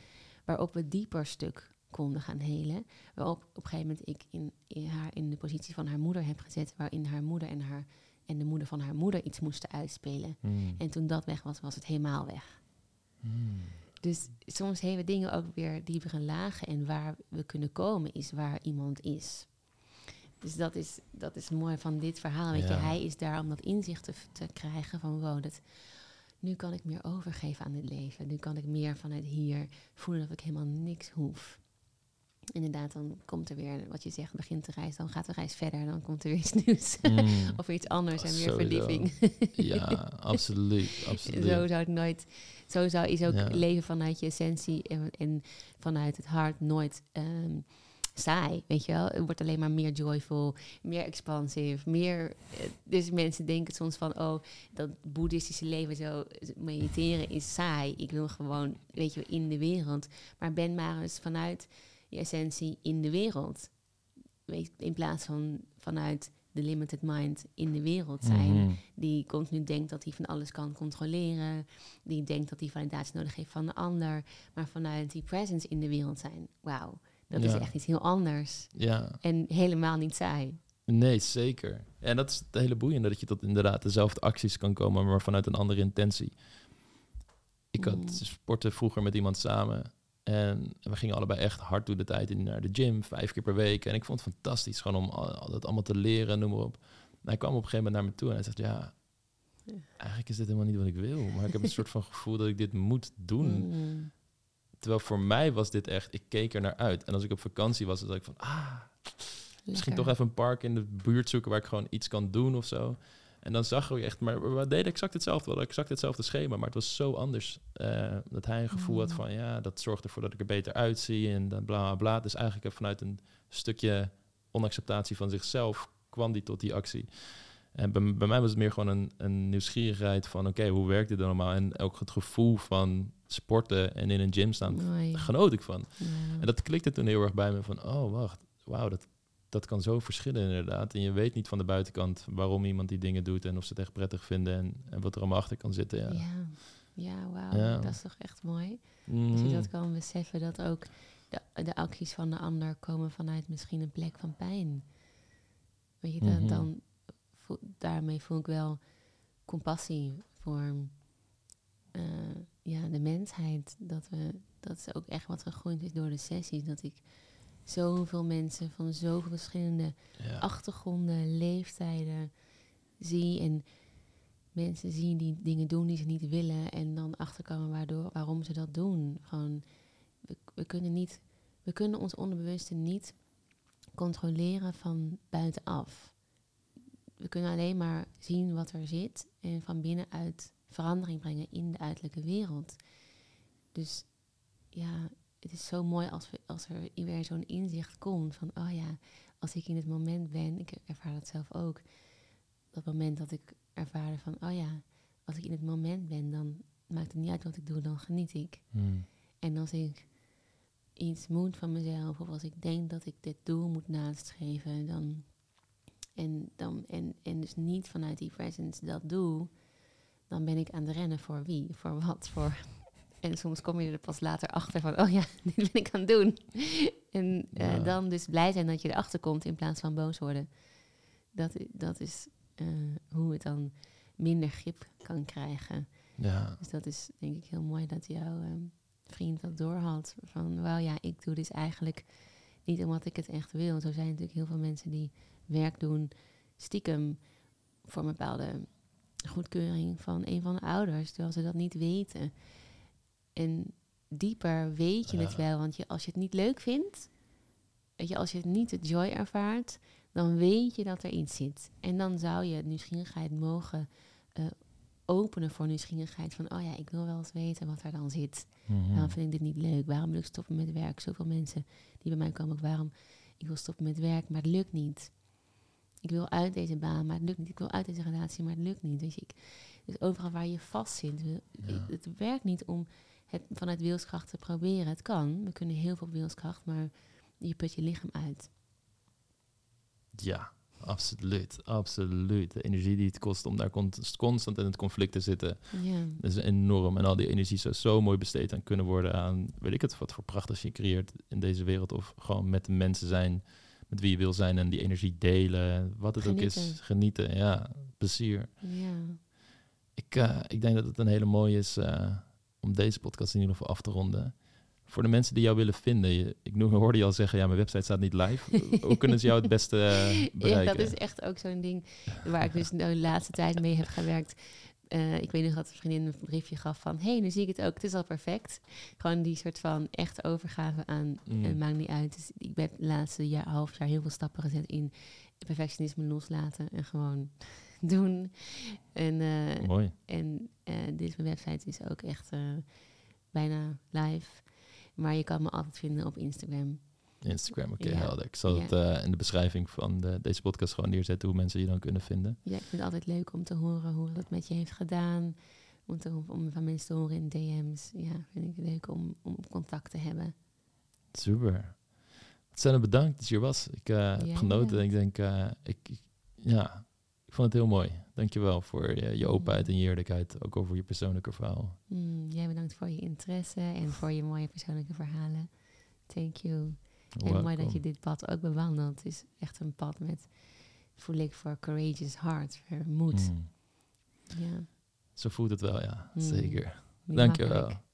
Waarop we dieper stuk konden gaan helen. Waarop op een gegeven moment ik in, in haar in de positie van haar moeder heb gezet. Waarin haar moeder en, haar, en de moeder van haar moeder iets moesten uitspelen. Mm. En toen dat weg was, was het helemaal weg. Mm. Dus soms hebben dingen ook weer diepere lagen. En waar we kunnen komen is waar iemand is. Dus dat is, dat is mooi van dit verhaal. Weet je, hij is daar om dat inzicht te, te krijgen van wow, dat, nu kan ik meer overgeven aan het leven. Nu kan ik meer vanuit hier voelen dat ik helemaal niks hoef. Inderdaad, dan komt er weer, wat je zegt, begint de reis, dan gaat de reis verder, dan komt er weer iets nieuws. Mm. of iets anders en weer verdieping. Ja, absoluut. absoluut. Zo zou het nooit. Zo zou is ook Ja. leven vanuit je essentie en, en vanuit het hart nooit ehm, saai. Weet je wel? Het wordt alleen maar meer joyful, meer expansief, meer. eh, Dus mensen denken soms van, oh, dat boeddhistische leven zo mediteren is saai. Ik wil gewoon, weet je, in de wereld. Maar ben maar eens vanuit je essentie in de wereld. In plaats van vanuit de limited mind in de wereld zijn Mhm. die continu denkt dat hij van alles kan controleren, die denkt dat hij validatie nodig heeft van de ander, maar vanuit die presence in de wereld zijn. Wauw, dat is echt iets heel anders Ja, en helemaal niet saai. nee, zeker. En dat is het hele boeiende, dat je tot inderdaad dezelfde acties kan komen, maar vanuit een andere intentie. Ik had Mm. sporten vroeger met iemand samen en we gingen allebei echt hard door de tijd in naar de gym, vijf keer per week. En ik vond het fantastisch, gewoon om al, dat allemaal te leren, noem maar op. En hij kwam op een gegeven moment naar me toe en hij zegt, ja, eigenlijk is dit helemaal niet wat ik wil, maar ik heb een soort van gevoel dat ik dit moet doen. Mm. Terwijl voor mij was dit echt, ik keek er naar uit. En als ik op vakantie was, dan dacht ik van, ah, misschien toch even een park in de buurt zoeken waar ik gewoon iets kan doen of zo. En dan zag ik echt, maar we deden exact hetzelfde, we exact hetzelfde schema, maar het was zo anders. eh, dat hij een gevoel had Mm. van, ja, dat zorgt ervoor dat ik er beter uitzie en dan bla bla bla. Dus eigenlijk vanuit een stukje onacceptatie van zichzelf kwam die tot die actie. En bij, bij mij was het meer gewoon een, een nieuwsgierigheid van, oké, hoe werkt dit dan allemaal? En ook het gevoel van sporten en in een gym staan, Mooi. daar genoot ik van. Ja. En dat klikte toen heel erg bij me van, oh wacht, wauw, dat, dat kan zo verschillen inderdaad. En je weet niet van de buitenkant waarom iemand die dingen doet en of ze het echt prettig vinden en, en wat er allemaal achter kan zitten. Ja. Ja, ja wauw, Ja. dat is toch echt mooi. Als je Mhm. dat kan beseffen, dat ook de, de acties van de ander komen vanuit misschien een plek van pijn. Weet je, dan, Mhm. dan voel- daarmee voel ik wel compassie voor eh, ja, de mensheid. Dat, we, dat is ook echt wat gegroeid is door de sessies. Dat ik zoveel mensen van zoveel verschillende ja. achtergronden, leeftijden zie. En mensen zien die dingen doen die ze niet willen. En dan achterkomen waardoor, waarom ze dat doen. Gewoon, we, we kunnen niet, we kunnen ons onderbewuste niet controleren van buitenaf. We kunnen alleen maar zien wat er zit en van binnenuit verandering brengen in de uiterlijke wereld. Dus ja, het is zo mooi als, we, als er weer zo'n inzicht komt van, oh ja, als ik in het moment ben, ik ervaar dat zelf ook, dat moment dat ik ervaarde van, oh ja, als ik in het moment ben, dan maakt het niet uit wat ik doe, dan geniet ik. Hmm. En als ik iets moet van mezelf, of als ik denk dat ik dit doel moet nastreven, dan, en, dan, en, en dus niet vanuit die presence dat doe, dan ben ik aan het rennen voor wie, voor wat, voor... En soms kom je er pas later achter van, oh ja, dit ben ik aan het doen. En eh, Ja. dan dus blij zijn dat je erachter komt in plaats van boos worden. Dat, dat is eh, hoe het dan minder grip kan krijgen. ja. Dus dat is denk ik heel mooi dat jouw ehm, vriend dat doorhad. Van, wauw ja, ik doe dus eigenlijk niet omdat ik het echt wil. Zo zijn natuurlijk heel veel mensen die werk doen stiekem voor een bepaalde goedkeuring van een van de ouders, terwijl ze dat niet weten. En dieper weet je het wel, want je, als je het niet leuk vindt, weet je, als je het niet het joy ervaart, dan weet je dat er iets zit. En dan zou je nieuwsgierigheid mogen eh, openen voor nieuwsgierigheid van, oh ja, ik wil wel eens weten wat er dan zit. Mhm. Waarom vind ik dit niet leuk? Waarom wil ik stoppen met werk? Zoveel mensen die bij mij komen ook waarom ik wil stoppen met werk, maar het lukt niet. Ik wil uit deze baan, maar het lukt niet. Ik wil uit deze relatie, maar het lukt niet. Weet je, ik, dus overal waar je vast zit, Ja. het werkt niet om het vanuit wilskracht te proberen. Het kan, we kunnen heel veel wilskracht, maar je put je lichaam uit. Ja, absoluut. Absoluut. De energie die het kost om daar constant in het conflict te zitten, is enorm. En al die energie zou zo mooi besteed aan kunnen worden aan, weet ik het, wat voor prachtigs je creëert in deze wereld. Of gewoon met de mensen zijn met wie je wil zijn en die energie delen. Wat het ook is, Genieten. Ja, plezier. ja. Ik, eh, ik denk dat het een hele mooie is eh, om deze podcast in ieder geval af te ronden. Voor de mensen die jou willen vinden, je, ik noem- hoorde je al zeggen, ja, mijn website staat niet live. Hoe kunnen ze jou het beste eh, Ja, bereiken? dat is echt ook zo'n ding waar ik dus de laatste tijd mee heb gewerkt. Eh, ik weet nog dat een vriendin een briefje gaf van... hey, nu zie ik het ook, het is al perfect. Gewoon die soort van echt overgave aan... Mm. Het maakt niet uit. Dus ik ben het laatste jaar, half jaar heel veel stappen gezet in... perfectionisme loslaten en gewoon doen. En, eh, Mooi. en deze website is ook echt eh, bijna live. Maar je kan me altijd vinden op Instagram. Instagram, oké, Ja. helder. Ik zal Ja. het in de beschrijving van de, deze podcast gewoon neerzetten hoe mensen je dan kunnen vinden. Ja, ik vind het altijd leuk om te horen hoe het met je heeft gedaan. Om, te, om van mensen te horen in DM's. Ja, vind ik leuk om, om contact te hebben. Super. Ontzettend bedankt dat je er was. Ik heb genoten. Ik denk, ik, ik- ja, ik vond het heel mooi. Dankjewel voor je, je openheid en je eerlijkheid. Ook over je persoonlijke verhaal. Mm, jij bedankt voor je interesse en voor je mooie persoonlijke verhalen. Thank you. En mooi dat je dit pad ook bewandelt. Het is echt een pad met, voel ik, voor courageous heart, voor moed. Mm. Ja, Zo voelt het wel, ja. Mm. Zeker. niet Dankjewel. makkelijk.